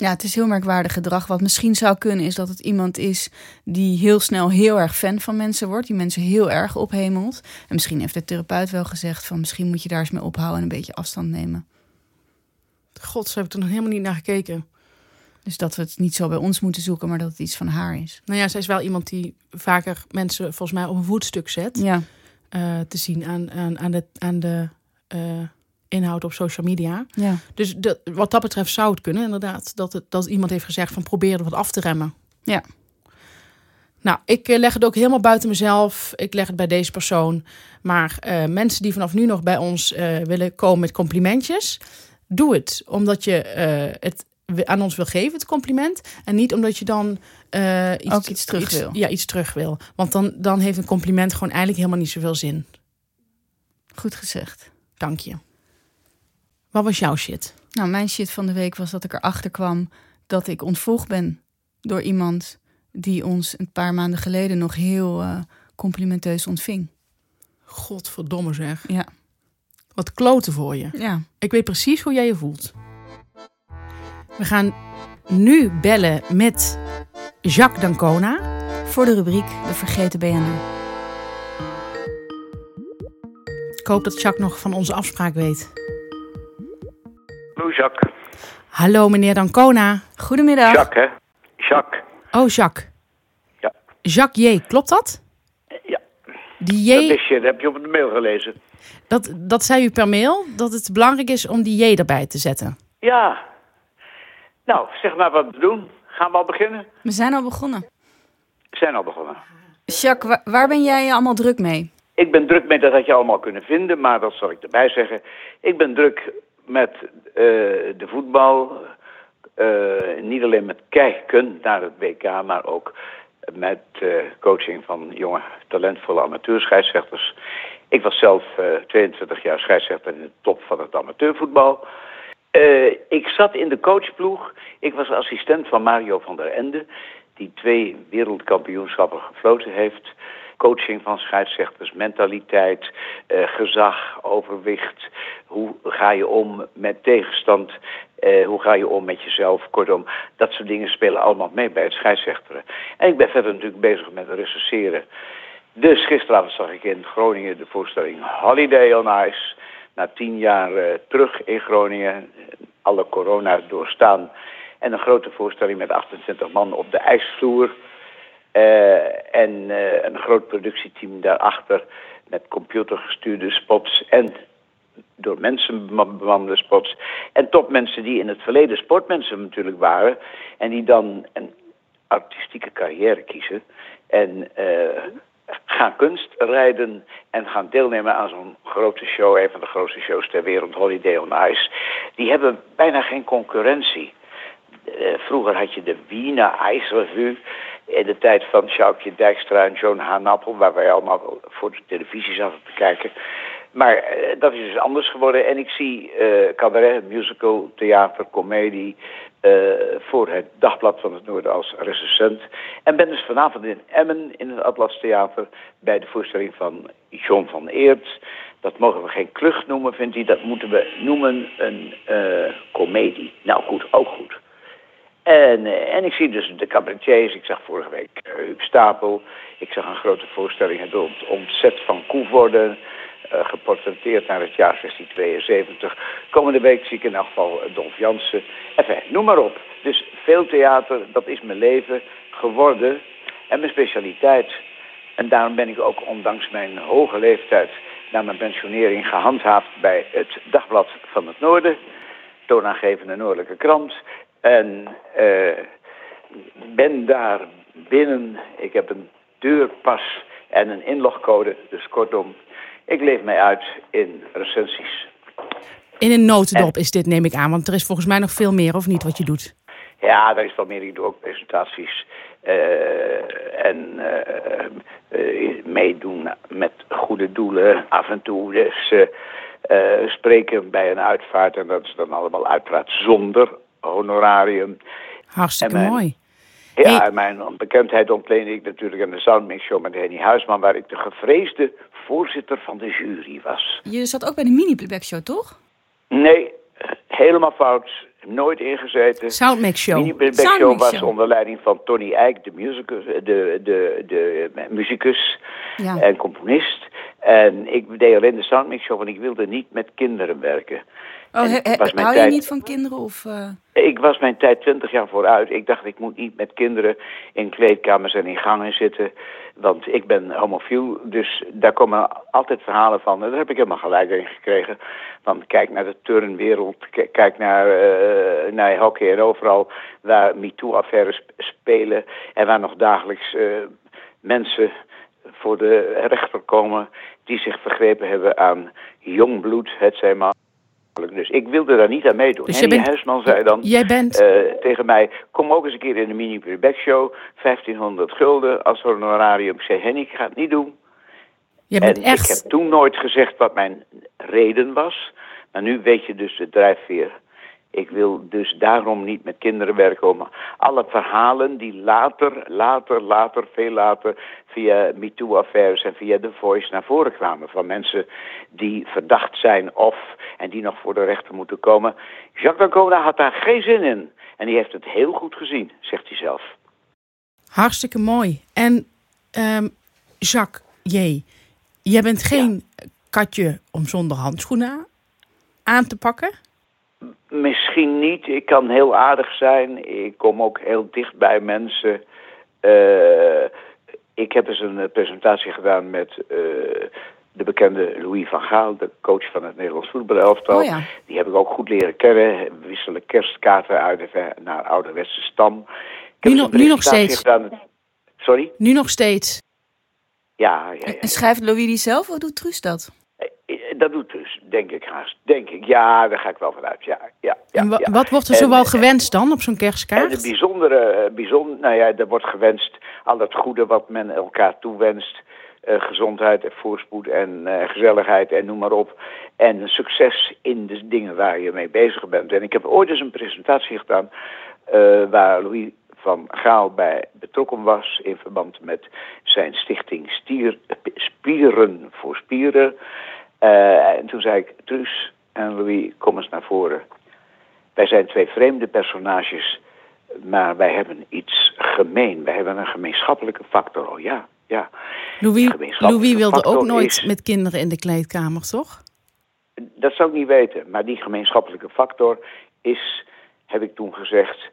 Ja, het is heel merkwaardig gedrag. Wat misschien zou kunnen is dat het iemand is die heel snel heel erg fan van mensen wordt. Die mensen heel erg ophemelt. En misschien heeft de therapeut wel gezegd van misschien moet je daar eens mee ophouden en een beetje afstand nemen.
gods, heb ik er nog helemaal niet naar gekeken.
Dus dat we het niet zo bij ons moeten zoeken, maar dat het iets van haar is.
Nou ja, zij is wel iemand die vaker mensen volgens mij op een voetstuk zet.
Ja,
eh, te zien aan, aan, aan de, aan de eh, inhoud op social media.
ja.
Dus wat dat betreft zou het kunnen, inderdaad. Dat, het, dat iemand heeft gezegd van probeer er wat af te remmen.
Ja.
Nou, ik eh, leg het ook helemaal buiten mezelf. Ik leg het bij deze persoon. Maar eh, mensen die vanaf nu nog bij ons eh, willen komen met complimentjes, doe het. Omdat je het aan ons wil geven, het compliment. En niet omdat je dan iets,
Ook iets terug wil.
Ja, iets terug wil. Want dan, dan heeft een compliment gewoon eigenlijk helemaal niet zoveel zin.
Goed gezegd.
Dank je. Wat was jouw shit?
Nou, mijn shit van de week was dat ik erachter kwam dat ik ontvolgd ben door iemand die ons een paar maanden geleden nog heel eh, complimenteus ontving.
Godverdomme zeg.
Ja,
Wat kloten voor je.
ja.
Ik weet precies hoe jij je voelt. We gaan nu bellen met Jacques Dancona.
Voor de rubriek De Vergeten BNR.
Ik hoop dat Jacques nog van onze afspraak weet.
Hallo Jacques.
Hallo meneer Dancona.
Goedemiddag.
Jacques, hè? Jacques.
Oh, Jacques.
Ja.
Jacques J, klopt dat?
Ja,
Die
dat
J,
wist je. Dat heb je op de mail gelezen.
dat, dat zei u per mail, dat het belangrijk is om die J erbij te zetten.
Ja. Nou, zeg maar wat we doen. Gaan we al beginnen?
We zijn al begonnen.
We zijn al begonnen.
Jacques, wa- waar ben jij allemaal druk mee?
Ik ben druk met, dat had je allemaal kunnen vinden, maar dat zal ik erbij zeggen. Ik ben druk met eh, de voetbal. eh, niet alleen met kijken naar het WK, maar ook met eh, coaching van jonge, talentvolle amateurscheidsrechters. Ik was zelf eh, 22 jaar scheidsrechter in de top van het amateurvoetbal. Ik zat in de coachploeg. Ik was assistent van Mario van der Ende, die twee wereldkampioenschappen gefloten heeft. Coaching van scheidsrechters, mentaliteit, eh, gezag, overwicht. Hoe ga je om met tegenstand? Eh, hoe ga je om met jezelf? Kortom, dat soort dingen spelen allemaal mee bij het scheidsrechteren. En ik ben verder natuurlijk bezig met recenseren. Dus gisteravond zag ik in Groningen de voorstelling Holiday on Ice. Na tien jaar eh, terug in Groningen, alle corona doorstaan. En een grote voorstelling met 28 man op de ijsvloer. Eh, en eh, een groot productieteam daarachter met computergestuurde spots en door mensen bema- bemande spots. En topmensen die in het verleden sportmensen natuurlijk waren. En die dan een artistieke carrière kiezen. En eh, gaan kunst rijden en gaan deelnemen aan zo'n grote show. Een van de grootste shows ter wereld, Holiday on Ice. Die hebben bijna geen concurrentie. Vroeger had je de Wiener IJsrevue. In de tijd van Sjoukje Dijkstra en Joan Hanappel, waar wij allemaal voor de televisie zaten te kijken. Maar eh, dat is dus anders geworden. En ik zie eh cabaret, musical, theater, comedie eh, voor het Dagblad van het Noorden als recensent. En ben dus vanavond in Emmen in het Atlas Theater bij de voorstelling van John van Eert. Dat mogen we geen klucht noemen, vindt hij. Dat moeten we noemen een comedie. Nou goed, ook goed. En, eh, en ik zie dus de cabaretiers. Ik zag vorige week uh, Huub Stapel. Ik zag een grote voorstelling, het ont- ontzet van Koevoorde. eh geportretteerd naar het jaar 1672. Komende week zie ik in elk geval eh, Dolf Jansen. Enfin, noem maar op. Dus veel theater, dat is mijn leven geworden. En mijn specialiteit. En daarom ben ik ook, ondanks mijn hoge leeftijd, na mijn pensionering gehandhaafd bij het Dagblad van het Noorden toonaangevende Noordelijke Krant. En eh, ben daar binnen. Ik heb een deurpas en een inlogcode. Dus kortom, ik leef mij uit in recensies.
In een notendop is dit, neem ik aan. Want er is volgens mij nog veel meer, of niet, wat je doet.
Ja, daar is wel meer. Ik doe ook presentaties. eh, en eh, meedoen met goede doelen af en toe. Dus spreken bij een uitvaart. En dat is dan allemaal uiteraard zonder honorarium.
Hartstikke
mijn-
mooi.
Ja,
Hey.
en mijn bekendheid ontleende ik natuurlijk aan de Soundmix Show met Henny Huisman, waar ik de gevreesde voorzitter van de jury was.
Je zat ook bij de mini-playback show, toch?
Nee, helemaal fout. Nooit ingezeten.
Soundmix Show.
Mini Playback Show was
Show.
onder leiding van Tony Eijk, de, musicus, de, de, de, muzikus
Ja.
en componist. En ik deed alleen de Soundmix Show, want ik wilde niet met kinderen werken.
Oh, he- he- hou je niet van kinderen? Of, eh,
Ik was mijn tijd twintig jaar vooruit. Ik dacht, ik moet niet met kinderen in kleedkamers en in gangen zitten. Want ik ben homofiel, dus daar komen altijd verhalen van. En daar heb ik helemaal gelijk in gekregen. Want kijk naar de turnwereld, kijk naar, eh, naar hockey en overal waar MeToo-affaires sp- spelen. En waar nog dagelijks eh, mensen voor de rechter komen die zich vergrepen hebben aan jong bloed, het zij maar. Dus ik wilde daar niet aan meedoen.
Dus
Henny
bent-
Huisman zei dan
Jij bent...
eh, tegen mij... kom ook eens een keer in de mini playback show 1500 gulden als honorarium. Ik zei, Henny, ik ga het niet doen.
jij
En
bent echt...
ik heb toen nooit gezegd wat mijn reden was. Maar nu weet je dus de drijfveer. Ik wil dus daarom niet met kinderen werken. Om alle verhalen die later, later, later, veel later... via MeToo-affaires en via The Voice naar voren kwamen... van mensen die verdacht zijn of... en die nog voor de rechter moeten komen. Jacques D'Ancona had daar geen zin in. En die heeft het heel goed gezien, zegt hij zelf.
Hartstikke mooi. En ehm, Jacques J., jij bent geen katje om zonder handschoenen aan te pakken?
Misschien niet. Ik kan heel aardig zijn. Ik kom ook heel dicht bij mensen. Eh, ik heb eens een eh, presentatie gedaan met eh, de bekende Louis van Gaal, de coach van het Nederlands voetbalelftal.
Oh ja.
Die heb ik ook goed leren kennen. We wisselen kerstkaarten uit naar ouderwetse stam. Heb
Nu nog- nu steeds?
Gedaan. Sorry?
Nu nog steeds.
Ja, ja, ja.
En schrijft Louis die zelf of doet Truus dat?
Dus, denk ik haast. Denk ik. Ja, daar ga ik wel vanuit. Ja, ja, ja,
en
ja.
wat wordt er
En-
zoal gewenst dan op zo'n kerstkaart?
de bijzondere, eh, bijzonder, nou ja, er wordt gewenst al het goede wat men elkaar toewenst. Eh, gezondheid en voorspoed en eh, gezelligheid en noem maar op. En succes in de dingen waar je mee bezig bent. En ik heb ooit eens een presentatie gedaan eh, waar Louis van Gaal bij betrokken was in verband met zijn stichting Stier, Spieren voor Spieren. Eh, en toen zei ik, Truus en Louis, kom eens naar voren. Wij zijn twee vreemde personages, maar wij hebben iets gemeen. Wij hebben een gemeenschappelijke factor. Oh ja, ja.
Louis, Louis wilde ook nooit
is-
met kinderen in de kleedkamer, toch?
Dat zou ik niet weten, maar die gemeenschappelijke factor is, heb ik toen gezegd,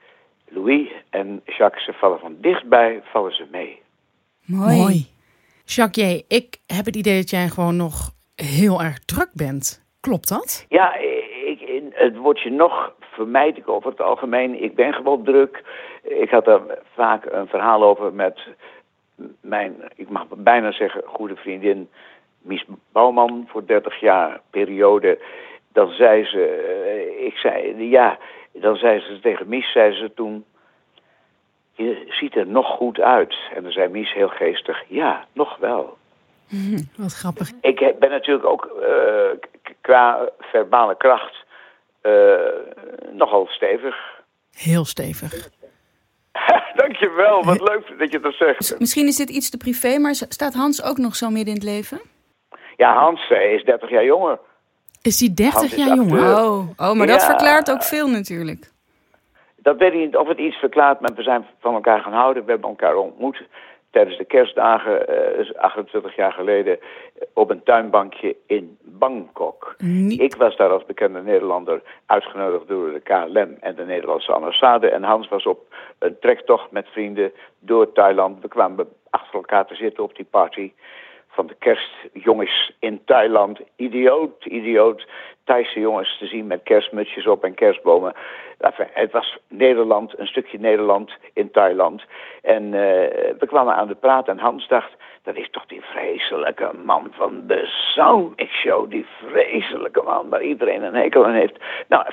Louis en Jacques, ze vallen van dichtbij, vallen ze mee.
Mooi.
Jacques J., ik heb het idee dat jij gewoon nog heel erg druk bent. Klopt dat?
Ja, ik, het woordje nog vermijd ik over het algemeen. Ik ben gewoon druk. Ik had daar vaak een verhaal over met mijn, ik mag bijna zeggen, goede vriendin Mies Bouwman voor 30 jaar periode. Dan zei ze, eh, ik zei, ja, dan zei ze tegen Mies, zei ze toen, je ziet er nog goed uit. En dan zei Mies heel geestig, ja, nog wel. *laughs*
Wat grappig.
Ik heb- ben natuurlijk ook eh, k- qua verbale kracht eh, nogal stevig.
Heel stevig. *laughs*
Dankjewel, wat leuk dat je dat zegt.
Misschien is dit iets te privé, maar staat Hans ook nog zo midden in het leven?
Ja, Hans is 30 jaar jonger.
Is die 30
Hans is
jaar jonger?
Oh, oh maar dat verklaart ook veel natuurlijk.
Dat weet ik niet of het iets verklaart, maar we zijn van elkaar gaan houden. We hebben elkaar ontmoet tijdens de kerstdagen, eh, dus 28 jaar geleden, eh, op een tuinbankje in Bangkok. Ik was daar als bekende Nederlander uitgenodigd door de KLM en de Nederlandse ambassade. En Hans was op een trektocht met vrienden door Thailand. We kwamen achter elkaar te zitten op die party van de kerstjongens in Thailand. Idioot, idioot. Thaise jongens te zien met kerstmutsjes op en kerstbomen. Het was Nederland, een stukje Nederland in Thailand. En eh, we kwamen aan de praat en Hans dacht... dat is toch die vreselijke man van de Soundmix Show. Die vreselijke man waar iedereen een hekel aan heeft. Nou,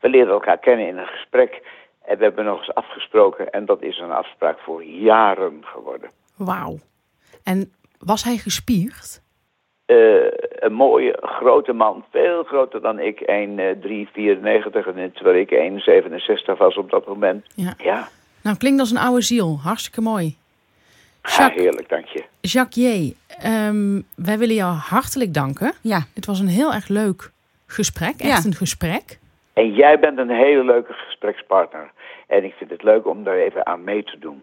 we leerden elkaar kennen in een gesprek... En we hebben nog eens afgesproken en dat is een afspraak voor jaren geworden.
Wauw. En was hij gespierd?
eh, een mooie, grote man. Veel groter dan ik. 1,394. En terwijl ik 1,67 was op dat moment.
Ja.
Ja,
Nou, klinkt als een oude ziel. Hartstikke mooi.
ja
Jacques,
heerlijk, dank je.
Jacques J., ehm, wij willen jou hartelijk danken.
Ja,
Het was een heel erg leuk gesprek. Echt
Ja.
een gesprek.
En jij bent een hele leuke gesprekspartner. En ik vind het leuk om daar even aan mee te doen.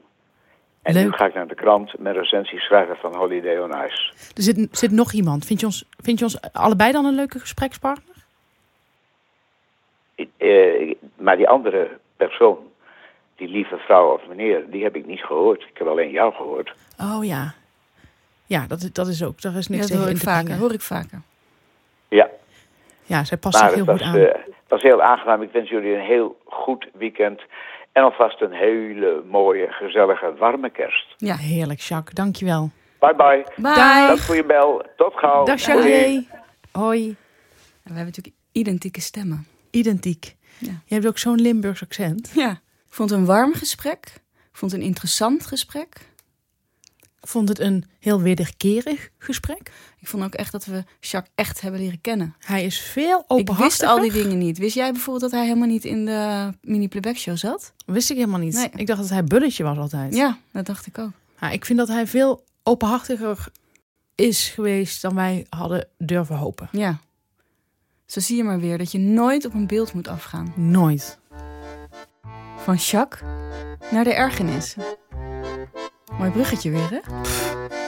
En nu ga ik naar de krant met recensie schrijven van Holiday on Ice.
Er zit, zit nog iemand. Vind je, ons, vind je ons allebei dan een leuke gesprekspartner?
Eh, maar die andere persoon, die lieve vrouw of meneer, die heb ik niet gehoord. Ik heb alleen jou gehoord.
Oh ja. Ja, dat, is- dat is ook. Daar is niks
dat
tegen
hoor ik vaker.
brengen.
Hoor ik vaker.
Ja,
Ja, zij past
maar
zich heel
was,
goed aan.
eh, was heel aangenaam. Ik wens jullie een heel goed weekend. En alvast een hele mooie, gezellige, warme kerst.
Ja.
Heerlijk, Jacques. Dankjewel.
Bye bye.
Bye.
Dank voor je bel. Tot gauw.
Dag. Jacques. Hoi.
We hebben natuurlijk identieke stemmen.
Identiek.
Ja.
Je hebt ook zo'n Limburgs accent.
Ja. Ik vond het een warm gesprek. Ik vond het een interessant gesprek.
Ik vond het een heel wederkerig gesprek.
Ik vond ook echt dat we Jacques echt hebben leren kennen.
Hij is veel
Ik wist
openhartiger.
al die dingen niet. Wist jij bijvoorbeeld dat hij helemaal niet in de mini-playback show zat?
Wist ik helemaal niet.
Nee.
Ik dacht dat hij bulletje was altijd.
Ja, dat dacht ik ook.
Ja, ik vind dat hij veel openhartiger is geweest dan wij hadden durven hopen.
Ja. Zo zie je maar weer dat je nooit op een beeld moet afgaan.
Nooit.
Van Jacques naar de ergernis. Mooi bruggetje weer, hè?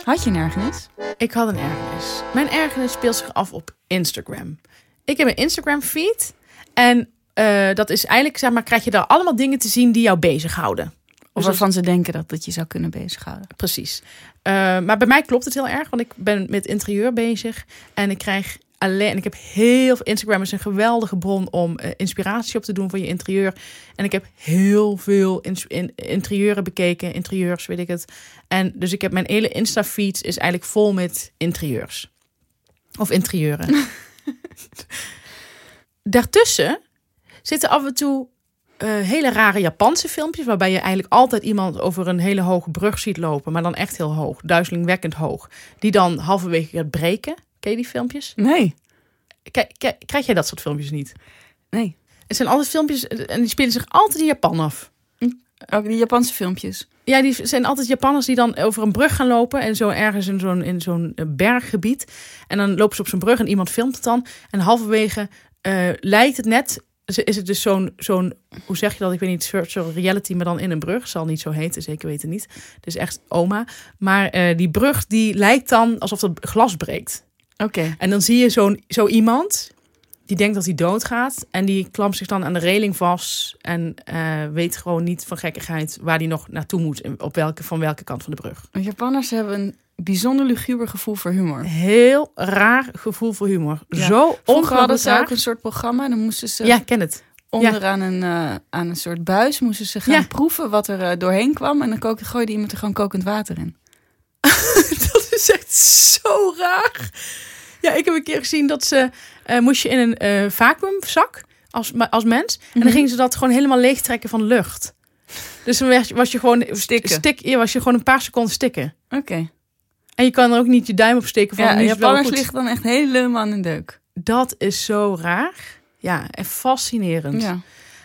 Had je een ergernis?
Ik had een ergernis. Mijn ergernis speelt zich af op Instagram. Ik heb een Instagram feed. En eh, dat is eigenlijk, zeg maar, krijg je daar allemaal dingen te zien die jou bezighouden.
Of
Dus
waarvan ze denken dat dat je zou kunnen bezighouden.
Precies. Eh, maar bij mij klopt het heel erg, want ik ben met interieur bezig. En ik krijg alleen, en ik heb heel veel, Instagram is een geweldige bron om eh, inspiratie op te doen voor je interieur. En ik heb heel veel in, interieuren bekeken, interieurs, weet ik het. En dus ik heb mijn hele Insta-feed is eigenlijk vol met interieurs. Of interieuren. *laughs* Daartussen zitten af en toe eh, hele rare Japanse filmpjes. Waarbij je eigenlijk altijd iemand over een hele hoge brug ziet lopen. Maar dan echt heel hoog. Duizelingwekkend hoog. Die dan halverwege gaat breken. Ken je die filmpjes?
Nee.
Kijk, kijk, krijg jij dat soort filmpjes niet?
Nee.
Het zijn altijd filmpjes eh, en die spelen zich altijd in Japan af.
Ook die Japanse filmpjes.
Ja, die zijn altijd Japanners die dan over een brug gaan lopen. En zo ergens in zo'n, in zo'n eh, berggebied. En dan lopen ze op zo'n brug en iemand filmt het dan. En halverwege eh, lijkt het net... Is het dus zo'n, zo'n, hoe zeg je dat? Ik weet niet, virtual reality, maar dan in een brug. Zal niet zo heten, zeker weten niet. Het is echt oma. Maar die brug, die lijkt dan alsof het glas breekt.
Oké.
En dan zie je zo'n, zo iemand die denkt dat hij doodgaat. En die klampt zich dan aan de reling vast. En eh, weet gewoon niet van gekkigheid waar hij nog naartoe moet. en Op welke, van welke kant van de brug.
Japanners hebben een bijzonder luguber gevoel voor humor.
Heel raar gevoel voor humor.
Ja.
Zo
Vroeger hadden ze ook een soort programma. Dan moesten ze
Ja, ken het.
onder aan, een, eh, aan een soort buis moesten ze gaan
Ja.
proeven wat er eh, doorheen kwam. En dan kook- gooide iemand er gewoon kokend water in. *laughs*
dat is echt zo raar. Ja, ik heb een keer gezien dat ze... eh, moest je in een eh vacuümzak als, als mens. En dan
Mhm.
gingen ze dat gewoon helemaal leegtrekken van lucht. Dus dan was je gewoon...
Stikken.
Stik, was je gewoon een paar seconden stikken.
Oké.
En je kan er ook niet je duim op steken van...
Ja,
nu wel
Japanners liggen dan echt helemaal aan de deuk.
Dat is zo raar. Ja, en fascinerend.
Ja.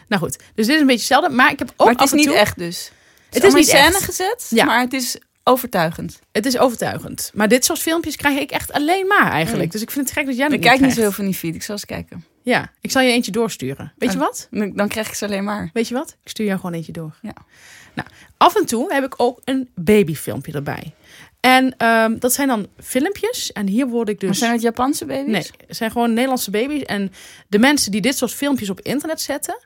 Nou goed, dus dit is een beetje hetzelfde. Maar ik heb ook
Maar het is niet
toe...
echt dus. Het
is niet
in scène gezet,
Ja.
maar het is overtuigend.
Het is overtuigend. Maar dit soort filmpjes krijg ik echt alleen maar eigenlijk.
Mm.
Dus ik vind het gek dat jij dat
Ik kijk niet zo heel veel van die feed. Ik zal eens kijken.
Ja, ik zal je eentje doorsturen. Weet je
Oh.
wat?
Dan dan krijg ik ze alleen maar.
Weet je wat? Ik stuur jou gewoon eentje door.
Ja.
Nou, af en toe heb ik ook een babyfilmpje erbij. En ehm, dat zijn dan filmpjes. En hier word ik dus...
Maar zijn het Japanse baby's?
Nee, het zijn gewoon Nederlandse baby's. En de mensen die dit soort filmpjes op internet zetten,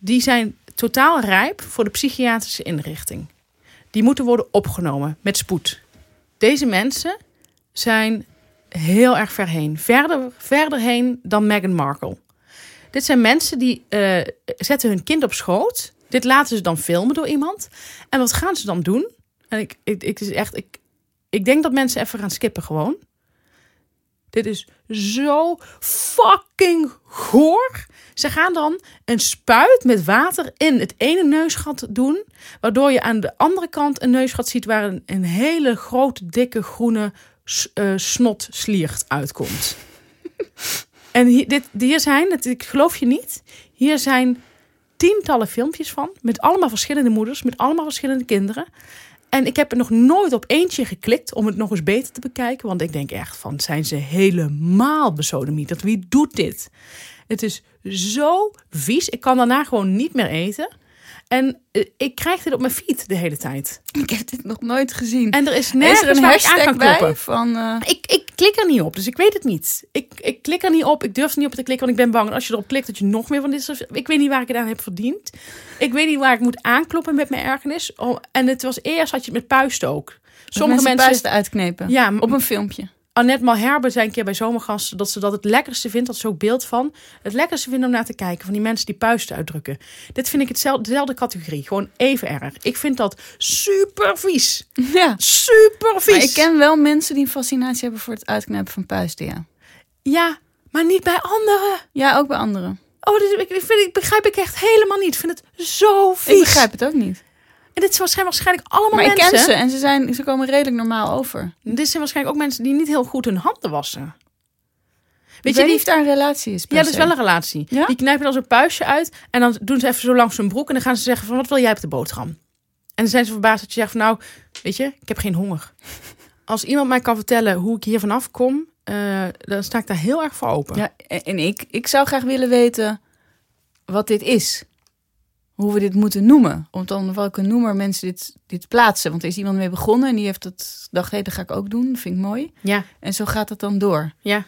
die zijn totaal rijp voor de psychiatrische inrichting. Die moeten worden opgenomen met spoed. Deze mensen zijn heel erg ver heen. Verder, verder heen dan Meghan Markle. Dit zijn mensen die eh, zetten hun kind op schoot. Dit laten ze dan filmen door iemand. En wat gaan ze dan doen? En ik, ik, ik, is echt, ik, ik denk dat mensen even gaan skippen gewoon. Dit is zo fucking goor. Ze gaan dan een spuit met water in het ene neusgat doen. Waardoor je aan de andere kant een neusgat ziet waar een, een hele grote, dikke, groene eh, snot sliert uitkomt. *laughs* en hier, dit, hier zijn, ik geloof je niet, hier zijn tientallen filmpjes van. Met allemaal verschillende moeders, met allemaal verschillende kinderen. En ik heb er nog nooit op eentje geklikt om het nog eens beter te bekijken. Want ik denk echt van, zijn ze helemaal besodemieterd? Wie doet dit? Het is zo vies. Ik kan daarna gewoon niet meer eten. En eh, ik krijg dit op mijn feed de hele tijd.
Ik heb dit nog nooit gezien.
En er is nergens
er een
waar ik aan
hashtag
kan
bij
kloppen.
van... eh,
Ik, ik klik er niet op, dus ik weet het niet. Ik, ik klik er niet op, ik durf er niet op te klikken, want ik ben bang als je erop klikt dat je nog meer van dit soort... Ik weet niet waar ik het aan heb verdiend. Ik weet niet waar ik moet aankloppen met mijn ergernis. Oh, en het was eerst had je het met puisten ook.
Sommige mensen,
mensen...
puisten uitknepen.
Ja,
Op een filmpje.
Annette Malherbe zei een keer bij Zomergasten dat ze dat het lekkerste vindt, dat is ook beeld van, het lekkerste vindt om naar te kijken van die mensen die puisten uitdrukken. Dit vind ik hetzelfde, dezelfde categorie, gewoon even erg. Ik vind dat super vies. *laughs*
Ja.
Super vies.
Maar ik ken wel mensen die een fascinatie hebben voor het uitknijpen van puisten, ja.
Ja, maar niet bij anderen.
Ja, ook bij anderen.
Oh, dit, ik, vind, ik begrijp ik echt helemaal niet. Ik vind het zo vies.
Ik begrijp het ook niet.
En dit zijn waarschijnlijk allemaal
Maar ik
mensen.
ken ze en ze, zijn, ze komen redelijk normaal over.
Dit zijn waarschijnlijk ook mensen die niet heel goed hun handen wassen.
Weet je niet of daar een relatie is?
Ja, dat is wel een relatie.
Ja?
Die knijpen dan zo'n puistje uit en dan doen ze even zo langs hun broek en dan gaan ze zeggen van wat wil jij op de boterham? En dan zijn ze verbaasd dat je zegt van nou, weet je, ik heb geen honger. *laughs* Als iemand mij kan vertellen hoe ik hier vanaf kom, eh, dan sta ik daar heel erg voor open.
Ja, en en ik, ik zou graag willen weten wat dit is. Hoe we dit moeten noemen. Om dan welke noemer mensen dit, dit plaatsen. Want er is iemand mee begonnen en die heeft het gedacht, hé, dat ga ik ook doen. Dat vind ik mooi.
ja,
En zo gaat het dan door.
ja.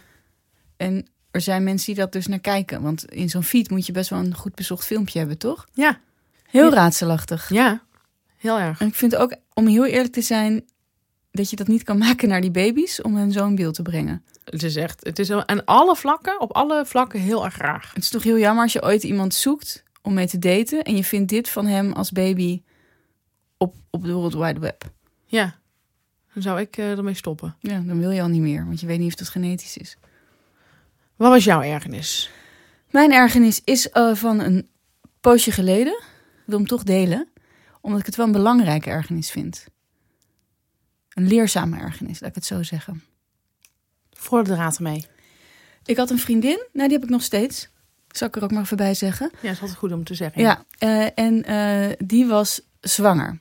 En er zijn mensen die dat dus naar kijken. Want in zo'n feed moet je best wel een goed bezocht filmpje hebben, toch?
ja.
Heel
Ja.
raadselachtig.
ja. heel erg.
En ik vind ook, om heel eerlijk te zijn, dat je dat niet kan *laughs* maken naar die baby's om hen zo in beeld te brengen.
Het is echt, het is aan alle vlakken, op alle vlakken heel erg raar.
Het is toch heel jammer als je ooit iemand zoekt om mee te daten en je vindt dit van hem als baby op, op de World Wide Web.
Ja, dan zou ik eh, ermee stoppen.
Ja, dan wil je al niet meer, want je weet niet of het genetisch is.
Wat was jouw ergernis?
Mijn ergernis is eh, van een poosje geleden. Ik wil hem toch delen, omdat ik het wel een belangrijke ergernis vind. Een leerzame ergernis, laat ik het zo zeggen.
Voor de draad ermee.
Ik had een vriendin, nou die heb ik nog steeds. Zal ik er ook maar even bij zeggen.
Ja, is altijd goed om te zeggen.
Ja, eh, en eh, die was zwanger.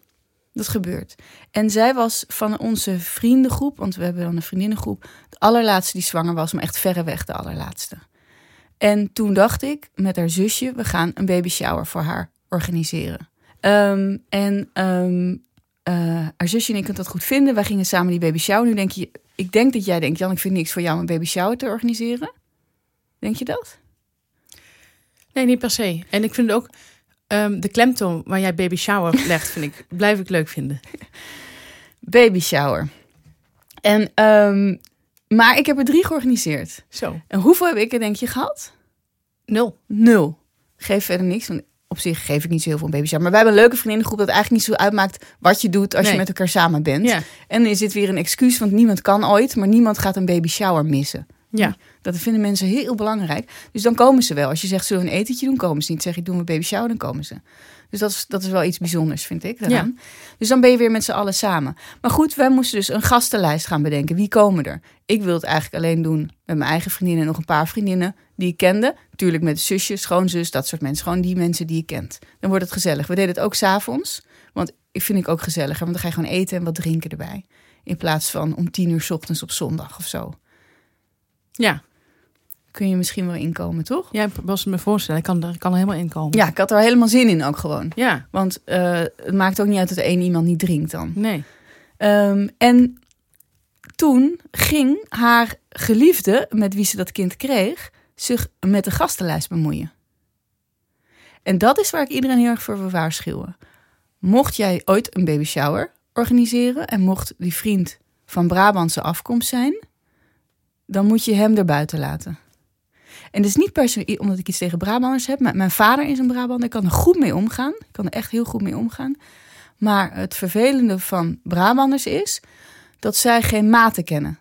Dat gebeurt. En zij was van onze vriendengroep, want we hebben dan een vriendinnengroep, de allerlaatste die zwanger was, maar echt verreweg de allerlaatste. En toen dacht ik met haar zusje, we gaan een baby shower voor haar organiseren. Ehm, en ehm, eh, haar zusje en ik kunnen dat goed vinden. Wij gingen samen die baby shower. Nu denk je, ik denk dat jij denkt, Jan, ik vind niks voor jou om een baby shower te organiseren. Denk je dat?
Nee, niet per se. En ik vind ook ehm, de klemtoon waar jij baby shower legt, vind ik, blijf ik leuk vinden. *laughs*
Baby shower. En, ehm, maar ik heb er drie georganiseerd.
Zo,
En hoeveel heb ik er denk je gehad?
nul.
Nul. Geef verder niks. Want op zich geef ik niet zo heel veel baby shower. Maar wij hebben een leuke vriendinnengroep dat eigenlijk niet zo uitmaakt wat je doet als je met elkaar samen bent.
Ja,
En dan is dit weer een excuus, want niemand kan ooit, maar niemand gaat een baby shower missen.
ja.
Dat vinden mensen heel belangrijk. Dus dan komen ze wel. Als je zegt, zullen we een etentje doen, komen ze niet. Zeg je, doen we baby shower, dan komen ze. Dus dat is, dat is wel iets bijzonders, vind ik. Daaraan. Dus dan ben je weer met z'n allen samen. Maar goed, wij moesten dus een gastenlijst gaan bedenken. Wie komen er? Ik wil het eigenlijk alleen doen met mijn eigen vriendinnen en nog een paar vriendinnen die ik kende. Tuurlijk met zusjes, schoonzus, dat soort mensen. Gewoon die mensen die je kent. Dan wordt het gezellig. We deden het ook s'avonds. Want ik vind ik ook gezelliger. Want dan ga je gewoon eten en wat drinken erbij. In plaats van om tien uur 's ochtends op zondag of zo.
Ja,
Kun je misschien wel inkomen, toch?
jij was me voorstellen, ik kan er, kan er helemaal in komen.
Ja, ik had er helemaal zin in ook gewoon.
Ja,
Want eh, het maakt ook niet uit dat één iemand niet drinkt dan.
nee.
Ehm, en toen ging haar geliefde, met wie ze dat kind kreeg, zich met de gastenlijst bemoeien. En dat is waar ik iedereen heel erg voor wil waarschuwen. Mocht jij ooit een baby shower organiseren en mocht die vriend van Brabantse afkomst zijn, dan moet je hem er buiten laten. En het is niet per se omdat ik iets tegen Brabanders heb. maar Mijn vader is een Brabander, ik kan er goed mee omgaan. Ik kan er echt heel goed mee omgaan. Maar het vervelende van Brabanders is dat zij geen maten kennen.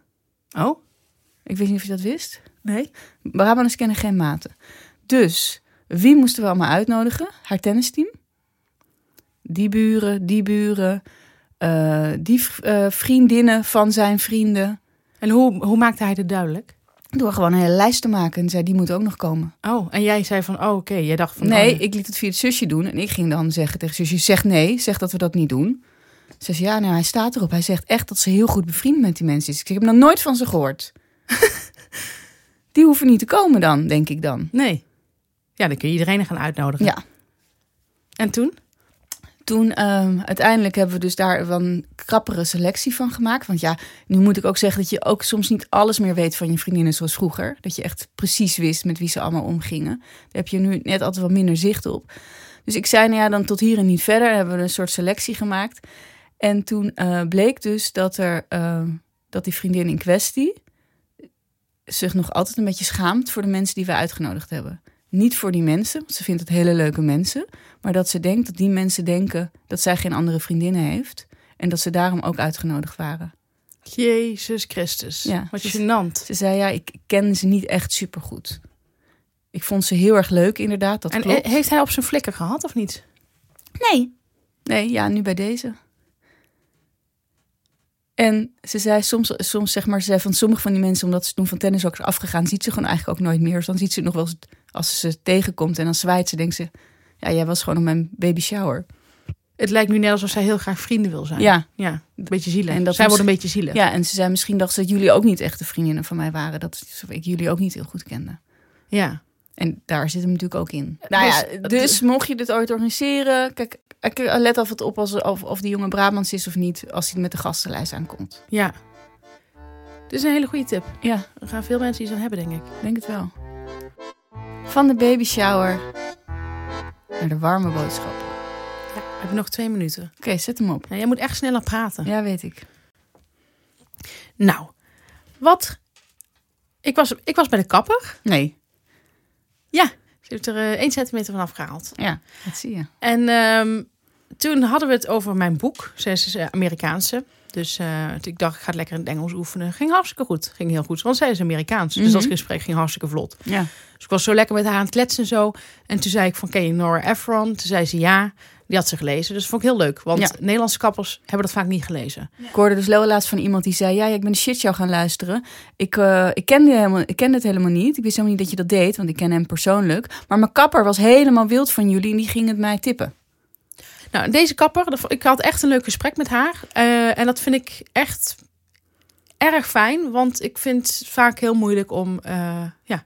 Oh?
Ik weet niet of je dat wist.
Nee.
Brabanders kennen geen maten. Dus wie moesten we allemaal uitnodigen? Haar tennisteam. Die buren, die buren. eh, die eh, vriendinnen van zijn vrienden.
En hoe, hoe maakte hij dit duidelijk?
Door gewoon een hele lijst te maken. En zei, die moet ook nog komen.
Oh, en jij zei van, oh oké, jij dacht van...
Nee,
oh,
ik liet het via het zusje doen. En ik ging dan zeggen tegen zusje, zeg nee, zeg dat we dat niet doen. Ze zei, ja, nou, hij staat erop. Hij zegt echt dat ze heel goed bevriend met die mensen is. Ik zeg, ik heb nog nooit van ze gehoord. *laughs* die hoeven niet te komen dan, denk ik dan.
Nee. Ja, dan kun je iedereen gaan uitnodigen.
Ja.
En toen?
Toen ehm, uiteindelijk hebben we dus daar een krappere selectie van gemaakt. Want ja, nu moet ik ook zeggen dat je ook soms niet alles meer weet van je vriendinnen zoals vroeger. Dat je echt precies wist met wie ze allemaal omgingen. Daar heb je nu net altijd wat minder zicht op. Dus ik zei, nou ja, dan tot hier en niet verder. Hebben we een soort selectie gemaakt. En toen eh, bleek dus dat, er, ehm, dat die vriendin in kwestie zich nog altijd een beetje schaamt voor de mensen die we uitgenodigd hebben. Niet voor die mensen, want ze vindt het hele leuke mensen. Maar dat ze denkt dat die mensen denken dat zij geen andere vriendinnen heeft. En dat ze daarom ook uitgenodigd waren.
Jezus Christus.
Ja,
Wat
dus-
gênant.
Ze zei, ja, ik ken ze niet echt supergoed. Ik vond ze heel erg leuk, inderdaad, dat
En
klopt.
he- heeft hij op zijn flikker gehad of niet?
Nee. Nee, ja, nu bij deze. En ze zei soms, soms zeg maar, ze zei van sommige van die mensen, omdat ze toen van tennis ook is afgegaan, ziet ze gewoon eigenlijk ook nooit meer. Dus dan ziet ze nog wel eens, als ze ze tegenkomt en dan zwaait ze, denkt ze, ja, jij was gewoon op mijn baby shower.
Het lijkt nu net alsof zij heel graag vrienden wil zijn.
Ja,
Ja, een beetje zielig.
En dat
zij wordt een beetje zielig.
ja, en ze zei misschien dacht ze dat jullie ook niet echte vriendinnen van mij waren. Dat ik jullie ook niet heel goed kende.
Ja.
En daar zit hem natuurlijk ook in. Nou ja,
Dus-
dus mocht je dit ooit organiseren, kijk, let altijd op als, of, of die jonge Brabants is of niet, als hij met de gastenlijst aankomt.
Ja. Dit is een hele goede tip.
Ja,
Er gaan veel mensen iets aan hebben, denk ik
denk het wel. Van de baby shower naar de warme boodschap.
Ja. We hebben nog twee minuten.
Oké, zet hem op.
Ja, jij moet echt sneller praten.
Ja, weet ik.
Nou, wat... Ik was, ik was bij de kapper.
Nee,
Ja, ze heeft er eh, één centimeter van afgehaald.
ja, dat zie je.
En ehm, toen hadden we het over mijn boek. Zij is eh, Amerikaanse. Dus eh, ik dacht, ik ga het lekker in het Engels oefenen. Ging hartstikke goed. Ging heel goed. Want zij is Amerikaans. Dus
Mhm.
dat gesprek ging hartstikke vlot.
Ja.
Dus ik was zo lekker met haar aan het kletsen en zo. En toen zei ik van, ken je Nora Ephron? Toen zei ze ja. Die had ze gelezen. Dus dat vond ik heel leuk. Want
Ja.
Nederlandse kappers hebben dat vaak niet gelezen.
Ik hoorde dus wel laatst van iemand die zei: Ja, ik ben de shitshow gaan luisteren. Ik, eh, ik, kende helemaal, ik kende het helemaal niet. Ik wist helemaal niet dat je dat deed, want ik ken hem persoonlijk. Maar mijn kapper was helemaal wild van jullie en die ging het mij tippen.
Nou, deze kapper, ik had echt een leuk gesprek met haar. Eh, en dat vind ik echt erg fijn. Want ik vind het vaak heel moeilijk om eh, ja,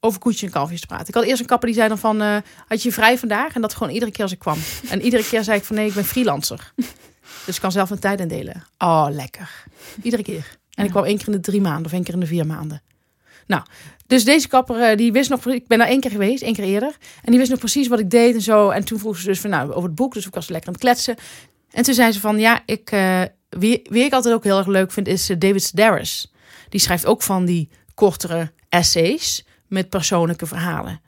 over koetjes en kalfjes te praten. Ik had eerst een kapper die zei dan van, eh, had je vrij vandaag? En dat gewoon iedere keer als ik kwam. *laughs* En iedere keer zei ik van, nee, ik ben freelancer. *laughs* Dus ik kan zelf mijn tijd indelen. Oh, lekker. Iedere keer. En ik kwam één keer in de drie maanden of één keer in de vier maanden. Nou, dus deze kapper, eh, die wist nog... Ik ben daar één keer geweest, één keer eerder. En die wist nog precies wat ik deed en zo. En toen vroeg ze dus van, nou, over het boek. Dus ik was lekker aan het kletsen. En toen zei ze van, ja, ik, eh, wie, wie ik altijd ook heel erg leuk vind, is eh, David Sedaris. Die schrijft ook van die kortere essays met persoonlijke verhalen.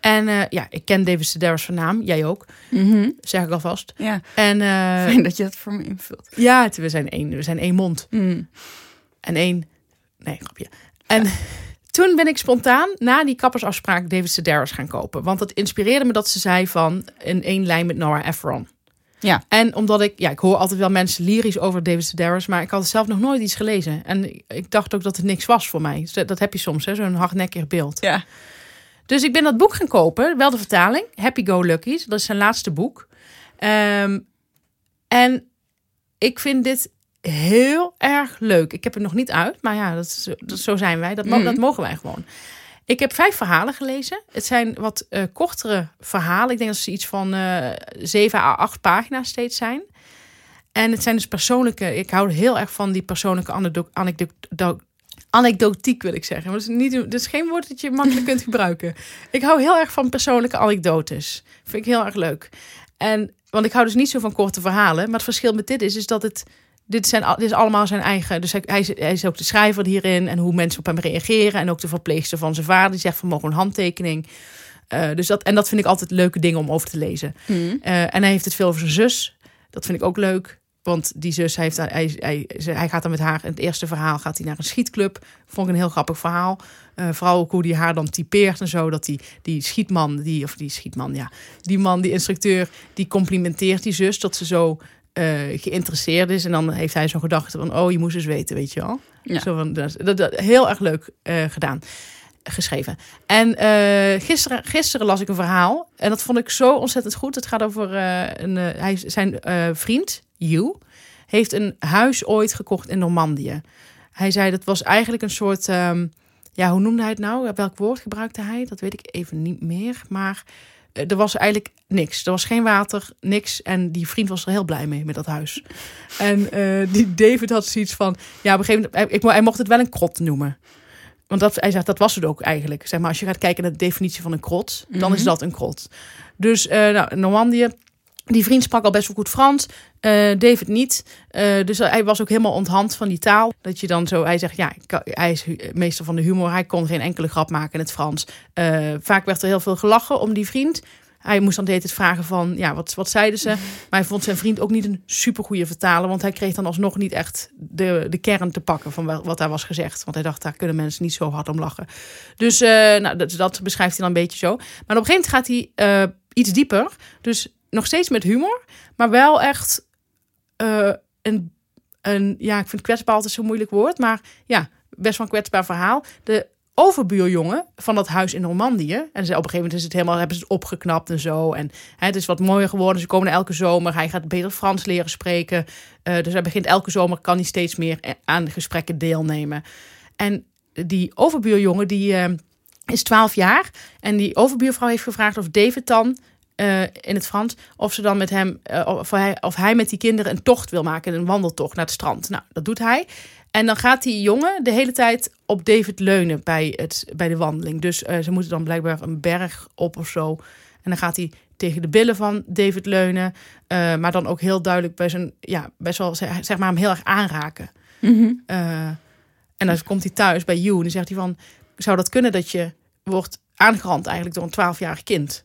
En ja, ik ken David Sedaris van naam. Jij ook, zeg ik alvast.
Ja,
En eh,
fijn dat je dat voor me invult.
ja, we zijn één, we zijn één mond.
Mm.
En één... Nee, grapje. En *laughs* toen ben ik spontaan na die kappersafspraak David Sedaris gaan kopen. Want het inspireerde me dat ze zei van... in één lijn met Nora Ephron.
Ja.
En omdat ik... Ja, ik hoor altijd wel mensen lyrisch over David Sedaris... maar ik had zelf nog nooit iets gelezen. En ik- dacht ook dat het niks was voor mij. Dus dat, dat heb je soms, hè, zo'n hardnekkig beeld.
Ja.
Dus ik ben dat boek gaan kopen, wel de vertaling, Happy Go Lucky's. Dat is zijn laatste boek. Ehm, en ik vind dit heel erg leuk. Ik heb het nog niet uit, maar ja, dat, is, dat, zo zijn wij. Dat,
Mhm.
dat mogen wij gewoon. Ik heb vijf verhalen gelezen. Het zijn wat eh, kortere verhalen. Ik denk dat ze iets van eh 7 à 8 pagina's steeds zijn. En het zijn dus persoonlijke. Ik hou heel erg van die persoonlijke anekdo- anekdo- anekdotiek, wil ik zeggen. Maar dat is, niet, dat is geen woord dat je makkelijk kunt *laughs* gebruiken. Ik hou heel erg van persoonlijke anekdotes. Vind ik heel erg leuk. En, want ik hou dus niet zo van korte verhalen. Maar het verschil met dit is, is dat het... Dit, zijn, dit is allemaal zijn eigen... Dus hij, hij, is, hij is ook de schrijver hierin. En hoe mensen op hem reageren. En ook de verpleegster van zijn vader. Die zegt van, mogen een handtekening. Eh, dus dat, en dat vind ik altijd leuke dingen om over te lezen.
Mm.
Eh, en hij heeft het veel over zijn zus. Dat vind ik ook leuk. Want die zus, hij, heeft, hij, hij, hij gaat dan met haar... In het eerste verhaal gaat hij naar een schietclub. Vond ik een heel grappig verhaal. Eh, vooral ook hoe hij haar dan typeert en zo. Dat die, die schietman, die, of die schietman, ja. Die man, die instructeur, die complimenteert die zus. Dat ze zo eh, geïnteresseerd is. En dan heeft hij zo'n gedachte van, oh, je moest eens weten, weet je wel.
Ja.
Zo van, dat, dat, dat- heel erg leuk eh, gedaan, geschreven. En eh, gisteren, gisteren las ik een verhaal en dat vond ik zo ontzettend goed. Het gaat over een, hij, zijn vriend, Hugh, heeft een huis ooit gekocht in Normandië. Hij zei dat was eigenlijk een soort, ehm, ja, hoe noemde hij het nou? Welk woord gebruikte hij? Dat weet ik even niet meer. Maar er was eigenlijk niks. Er was geen water, niks. En die vriend was er heel blij mee met dat huis. En eh, die David had zoiets van, ja, op een gegeven moment, hij, ik, hij mocht het wel een krot noemen. Want dat, hij zegt, dat was het ook eigenlijk. Zeg maar, als je gaat kijken naar de definitie van een krot, dan is dat een krot. Dus uh, nou, Normandië, die vriend sprak al best wel goed Frans. Uh, David niet. Uh, dus hij was ook helemaal onthand van die taal. Dat je dan zo, hij zegt, ja, hij is meester van de humor. Hij kon geen enkele grap maken in het Frans. Uh, vaak werd er heel veel gelachen om die vriend. Hij moest dan de tijd vragen van, ja, wat, wat zeiden ze? Maar hij vond zijn vriend ook niet een supergoeie vertaler. Want hij kreeg dan alsnog niet echt de, de kern te pakken van wat daar was gezegd. Want hij dacht, daar kunnen mensen niet zo hard om lachen. Dus nou, dat, dat, beschrijft hij dan een beetje zo. Maar op een gegeven moment gaat hij iets dieper. Dus nog steeds met humor, maar wel echt uh, een, een, ja, ik vind kwetsbaar altijd zo'n moeilijk woord. Maar ja, best wel een kwetsbaar verhaal. De overbuurjongen van dat huis in Normandië. En op een gegeven moment is het helemaal, hebben ze het opgeknapt en zo. En hè, het is wat mooier geworden. Ze komen elke zomer. Hij gaat beter Frans leren spreken. Uh, dus hij begint elke zomer, kan hij steeds meer aan gesprekken deelnemen. En die overbuurjongen, die is 12 jaar. En die overbuurvrouw heeft gevraagd of David dan uh, in het Frans. Of ze dan met hem, uh, of, hij, of hij met die kinderen een tocht wil maken, een wandeltocht naar het strand. Nou, dat doet hij. En dan gaat die jongen de hele tijd op David leunen bij, het, bij de wandeling. Dus uh, ze moeten dan blijkbaar een berg op of zo. En dan gaat hij tegen de billen van David leunen. Maar dan ook heel duidelijk bij zijn, ja, best wel zeg maar hem heel erg aanraken.
Mhm.
Mm -hmm. en dan komt hij thuis bij You en dan zegt hij van, zou dat kunnen dat je wordt aangerand eigenlijk door een twaalfjarig kind?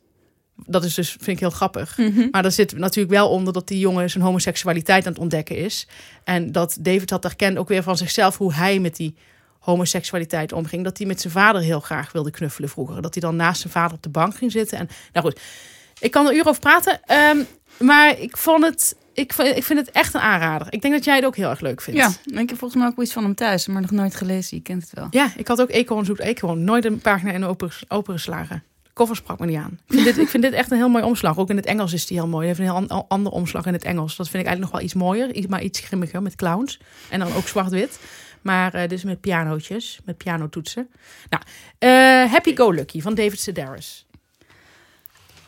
Dat is dus, vind ik heel grappig.
Mhm.
Mm -hmm. Maar er zit natuurlijk wel onder dat die jongen zijn homoseksualiteit aan het ontdekken is. En dat David had herkend ook weer van zichzelf hoe hij met die homoseksualiteit omging. Dat hij met zijn vader heel graag wilde knuffelen vroeger. Dat hij dan naast zijn vader op de bank ging zitten. En nou goed, ik kan er uren over praten. Um, maar ik vond het. Ik, ik vind het echt een aanrader. Ik denk dat jij het ook heel erg leuk vindt.
Ja, ik heb volgens mij ook iets van hem thuis, maar nog nooit gelezen. Je kent het wel.
Ja, ik had ook Eekhoorn zoekt Eekhoorn. Nooit een pagina in open, open geslagen koffer sprak me niet aan. Ik vind, dit, ik vind dit echt een heel mooi omslag. Ook in het Engels is die heel mooi. Hij heeft een heel an, ander omslag in het Engels. Dat vind ik eigenlijk nog wel iets mooier. Iets, maar iets grimmiger met clowns. En dan ook zwart-wit. Maar uh, dus met pianootjes. Met pianotoetsen. Nou, uh, Happy Go Lucky van David Sedaris.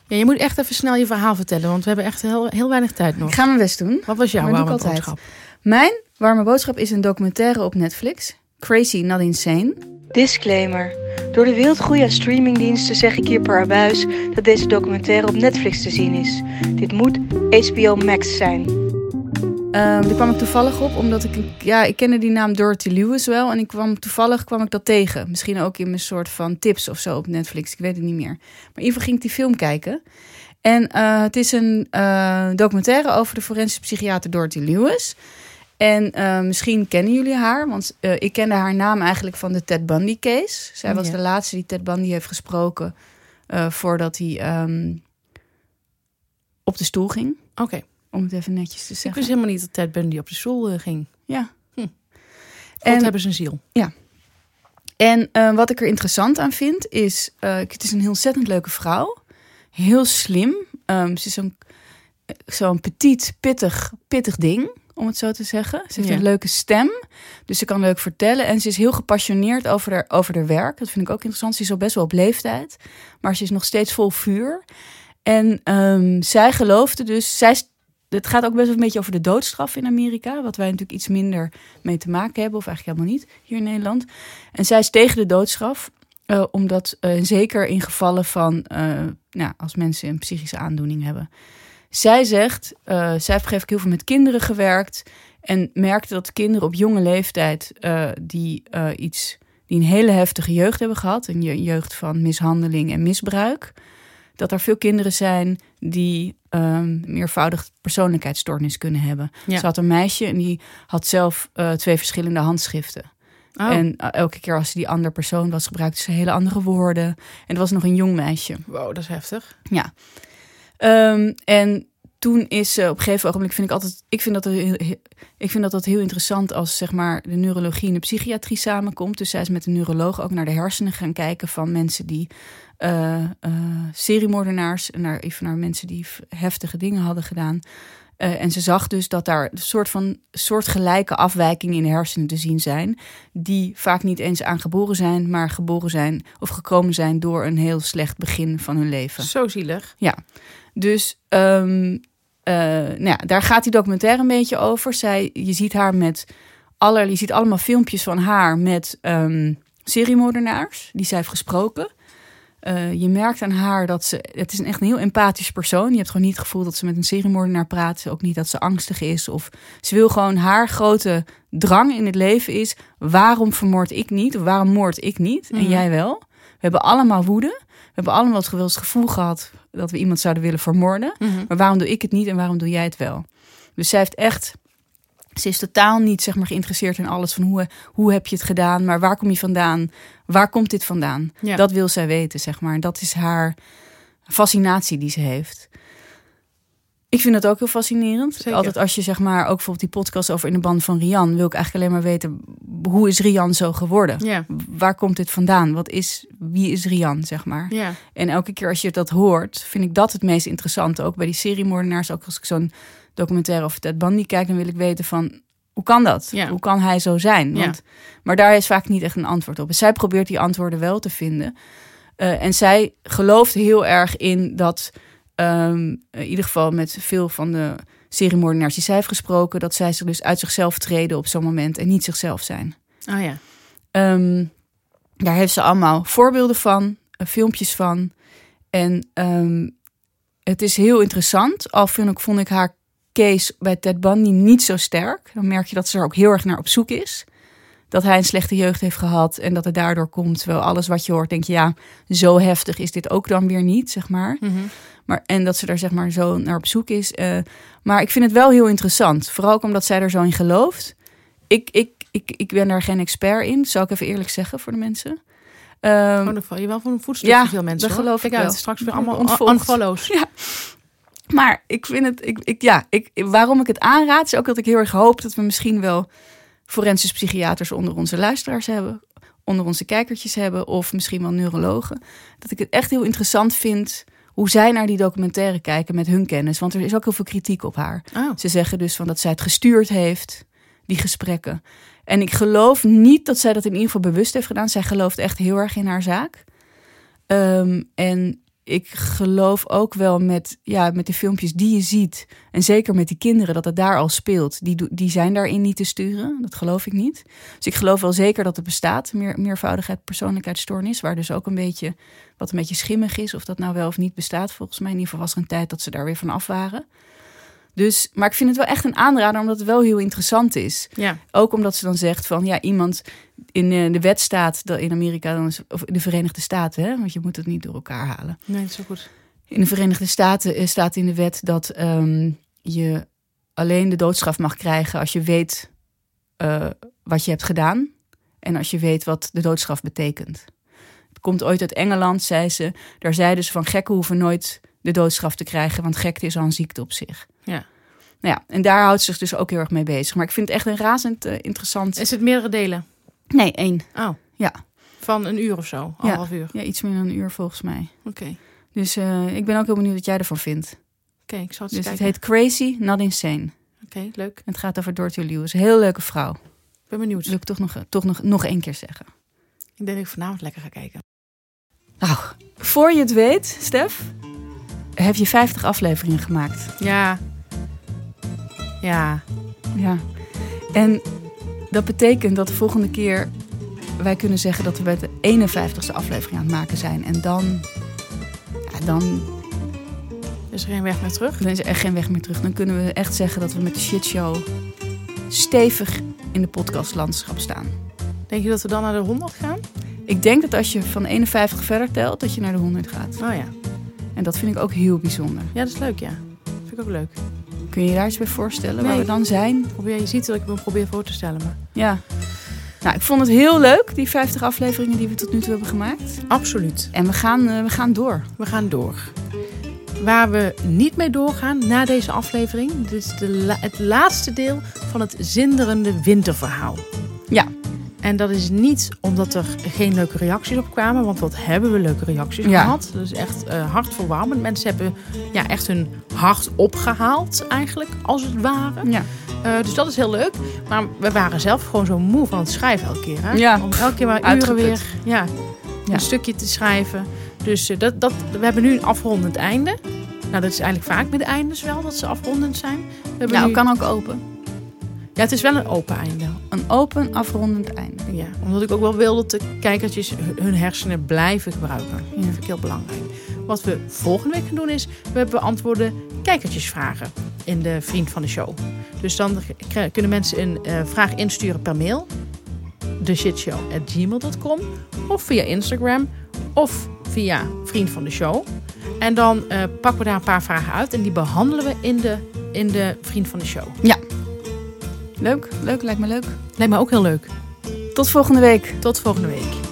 Ja, je moet echt even snel je verhaal vertellen. Want we hebben echt heel, heel weinig tijd nog.
Ik ga mijn best doen.
Wat was jouw warme boodschap?
Mijn warme boodschap is een documentaire op Netflix. Crazy Not Insane.
Disclaimer. Door de wildgroei aan streamingdiensten zeg ik hier per abuis dat deze documentaire op Netflix te zien is. Dit moet HBO Max zijn.
Um, daar kwam ik toevallig op, omdat ik, ja, ik kende die naam Dorothy Lewis wel. En ik kwam, toevallig kwam ik dat tegen. Misschien ook in mijn soort van tips of zo op Netflix, ik weet het niet meer. Maar in ieder geval ging ik die film kijken. En uh, het is een uh, documentaire over de forensische psychiater Dorothy Lewis. En uh, misschien kennen jullie haar, want uh, ik kende haar naam eigenlijk van de Ted Bundy case. Zij was
Ja.
de laatste die Ted Bundy heeft gesproken uh, voordat hij um, op de stoel ging.
Oké.
Om het even netjes te
Ik
zeggen.
wist helemaal niet dat Ted Bundy op de stoel eh, ging.
Ja.
God
En-
hebben zijn ziel.
En eh, wat ik er interessant aan vind is, eh, het is een heel ontzettend leuke vrouw. Heel slim. Ehm, ze is zo'n zo'n petit, pittig, pittig ding, om het zo te zeggen. Ze heeft
Ja.
een leuke stem, dus ze kan leuk vertellen. En ze is heel gepassioneerd over haar, over haar werk. Dat vind ik ook interessant. Ze is al best wel op leeftijd, maar ze is nog steeds vol vuur. En ehm, zij geloofde dus, zij, het gaat ook best wel een beetje over de doodstraf in Amerika, wat wij natuurlijk iets minder mee te maken hebben, of eigenlijk helemaal niet hier in Nederland. En zij is tegen de doodstraf, eh, omdat eh, zeker in gevallen van eh, nou, als mensen een psychische aandoening hebben. Zij zegt, eh, zij heeft moment heel veel met kinderen gewerkt en merkte dat kinderen op jonge leeftijd eh, die eh, iets, die een hele heftige jeugd hebben gehad, een je- jeugd van mishandeling en misbruik, dat er veel kinderen zijn die ehm meervoudig persoonlijkheidsstoornis kunnen hebben.
Ja.
Ze had een meisje en die had zelf twee verschillende handschriften.
Oh,
En elke keer als ze die andere persoon was, gebruikte ze hele andere woorden. En het was nog een jong meisje.
wow, dat is heftig.
Ja. Ehm, en toen is ze op een gegeven ogenblik vind ik altijd, ik vind dat er heel, ik vind dat dat heel interessant als zeg maar de neurologie en de psychiatrie samenkomt. Dus zij is met een neuroloog ook naar de hersenen gaan kijken van mensen die eh, eh, seriemoordenaars en naar even naar mensen die heftige dingen hadden gedaan. Eh, en ze zag dus dat daar een soort van soortgelijke afwijkingen in de hersenen te zien zijn, die vaak niet eens aangeboren zijn, maar geboren zijn of gekomen zijn door een heel slecht begin van hun leven.
Zo zielig.
Dus ehm, eh, nou ja, daar gaat die documentaire een beetje over. Zij, je ziet haar met aller, je ziet allemaal filmpjes van haar met ehm seriemoordenaars die zij heeft gesproken. Eh, je merkt aan haar dat ze. Het is een echt een heel empathisch persoon. Je hebt gewoon niet het gevoel dat ze met een seriemoordenaar praat. Ook niet dat ze angstig is. Of ze wil gewoon haar grote drang in het leven is. Waarom vermoord ik niet? Of waarom moord ik niet? En
Mhm.
jij wel? We hebben allemaal woede. We hebben allemaal het gevoel gehad dat we iemand zouden willen vermoorden. Maar waarom doe ik het niet en waarom doe jij het wel? Dus zij heeft echt. Ze is totaal niet zeg maar, geïnteresseerd in alles van hoe, hoe heb je het gedaan, maar waar kom je vandaan? Waar komt dit vandaan?
Ja.
Dat wil zij weten, zeg maar. En dat is haar fascinatie die ze heeft. Ik vind dat ook heel fascinerend.
Zeker.
Altijd als je zeg maar ook bijvoorbeeld die podcast over in de band van Rian, wil ik eigenlijk alleen maar weten hoe is Rian zo geworden?
Ja,
Waar komt dit vandaan? Wat is wie is Rian, zeg maar?
ja.
En elke keer als je dat hoort, vind ik dat het meest interessante. Ook bij die seriemoordenaars. Ook als ik zo'n documentaire over Ted Bundy kijk, dan wil ik weten van... Hoe kan dat?
Ja.
Hoe kan hij zo zijn? Want, Maar daar is vaak niet echt een antwoord op. En zij probeert die antwoorden wel te vinden. Eh, en zij gelooft heel erg in dat... ehm, in ieder geval met veel van de seriemoordenaars die zij heeft gesproken... dat zij zich dus uit zichzelf treden op zo'n moment en niet zichzelf zijn.
Oh ja.
Ehm, daar heeft ze allemaal voorbeelden van, eh, filmpjes van. En ehm, het is heel interessant. Al vind ik, vond ik haar case bij Ted Bundy niet zo sterk. Dan merk je dat ze er ook heel erg naar op zoek is. Dat hij een slechte jeugd heeft gehad en dat het daardoor komt. Terwijl alles wat je hoort, denk je, ja, zo heftig is dit ook dan weer niet, zeg maar.
Mhm.
Maar, en dat ze daar zeg maar zo naar op zoek is. Eh, maar ik vind het wel heel interessant. Vooral ook omdat zij er zo in gelooft. Ik, ik, ik, ik ben daar geen expert in, zou ik even eerlijk zeggen voor de mensen. Ehm,
Oh, dan val je wel van een voetstuk
Ja,
voor veel mensen.
dat
hoor.
geloof
Kijk
ik
uit,
wel.
straks weer allemaal
Ontvolgd.
unfollows.
Maar ik vind het, ik, ik, ja, ik, waarom ik het aanraad, is ook dat ik heel erg hoop dat we misschien wel forensisch psychiaters onder onze luisteraars hebben, onder onze kijkertjes hebben, of misschien wel neurologen. Dat ik het echt heel interessant vind hoe zij naar die documentaire kijken met hun kennis. Want er is ook heel veel kritiek op haar.
Oh.
Ze zeggen dus van dat zij het gestuurd heeft, die gesprekken. En ik geloof niet dat zij dat in ieder geval bewust heeft gedaan. Zij gelooft echt heel erg in haar zaak. Ehm, en ik geloof ook wel met, ja, met de filmpjes die je ziet. En zeker met die kinderen, dat het daar al speelt. Die, die zijn daarin niet te sturen. Dat geloof ik niet. Dus ik geloof wel zeker dat het bestaat. Meer, meervoudigheid persoonlijkheidsstoornis. Waar dus ook een beetje, wat een beetje schimmig is. Of dat nou wel of niet bestaat. Volgens mij in ieder geval was er een tijd dat ze daar weer van af waren. Dus, maar ik vind het wel echt een aanrader, omdat het wel heel interessant is.
Ja.
Ook omdat ze dan zegt van ja, iemand in eh, de wet staat dat in Amerika dan is, of in de Verenigde Staten, hè, want je moet het niet door elkaar halen.
Nee, dat is zo goed.
In de Verenigde Staten eh, staat in de wet dat ehm, je alleen de doodstraf mag krijgen als je weet eh, wat je hebt gedaan en als je weet wat de doodstraf betekent. Het komt ooit uit Engeland, zei ze. Daar zeiden ze van gekken hoeven nooit de doodstraf te krijgen, want gekte is al een ziekte op zich.
Ja.
Nou ja, en daar houdt ze zich dus ook heel erg mee bezig. Maar ik vind het echt een razend eh, interessant.
Is het meerdere delen?
Nee, één.
Oh.
Ja.
Van een uur of zo? Anderhalf uur?
Ja, iets meer dan een uur volgens mij.
Oké.
Dus eh, ik ben ook heel benieuwd wat jij ervan vindt.
Oké, ik zal het
Dus
eens
het
kijken.
heet Crazy, Not Insane.
Oké, leuk.
Het gaat over Dorothy Lewis. Heel leuke vrouw.
Ik ben benieuwd.
Wil ik toch nog, toch nog, nog één keer zeggen.
Ik denk dat ik vanavond lekker ga kijken.
Nou, voor je het weet, Stef, heb je 50 afleveringen gemaakt.
Ja. Ja.
Ja. En dat betekent dat de volgende keer wij kunnen zeggen dat we bij de 51ste aflevering aan het maken zijn. En dan, ja, dan,
Is er geen weg meer terug?
dan is er echt geen weg meer terug. Dan kunnen we echt zeggen dat we met de shitshow stevig in de podcastlandschap staan.
Denk je dat we dan naar de 100 gaan?
Ik denk dat als je van 51 verder telt, dat je naar de 100 gaat.
Oh ja.
En dat vind ik ook heel bijzonder.
Ja, dat is leuk, ja. Vind ik ook leuk.
Kun je je daar iets bij voorstellen waar we dan zijn?
Probeer, je ziet dat ik me probeer voor te stellen, maar...
Ja. Nou, ik vond het heel leuk, die 50 afleveringen die we tot nu toe hebben gemaakt.
Absoluut.
En we gaan, eh, we gaan door.
We gaan door. waar we niet mee doorgaan na deze aflevering. Dit is de la- het laatste deel van het zinderende winterverhaal. En dat is niet omdat er geen leuke reacties op kwamen, want wat hebben we leuke reacties
Ja.
gehad. Dat is echt eh hartverwarmend. Mensen hebben ja, echt hun hart opgehaald eigenlijk, als het ware.
Ja.
Eh, dus dat is heel leuk. Maar we waren zelf gewoon zo moe van het schrijven elke keer. Hè?
Ja.
Om elke keer maar uren
Uitgeput.
weer ja, een stukje te schrijven. Dus eh, dat, dat, we hebben nu een afrondend einde. Nou, dat is eigenlijk vaak met de eindes wel, dat ze afrondend zijn. We hebben
Nou,
nu-
kan ook open.
Ja, het is wel een open einde.
Een open, afrondend einde.
Ja, omdat ik ook wel wil dat de kijkertjes hun- hersenen blijven gebruiken. Dat
Ja.
vind ik heel belangrijk. Wat we volgende week gaan doen is, we beantwoorden kijkertjesvragen in de Vriend van de Show. Dus dan kunnen mensen een eh, vraag insturen per mail. theshitshow.gmail.com Of via Instagram. Of via Vriend van de Show. En dan eh, pakken we daar een paar vragen uit. En die behandelen we in de, in de Vriend van de Show.
Leuk, leuk, lijkt me leuk.
Lijkt me ook heel leuk.
Tot volgende week.
Tot volgende week.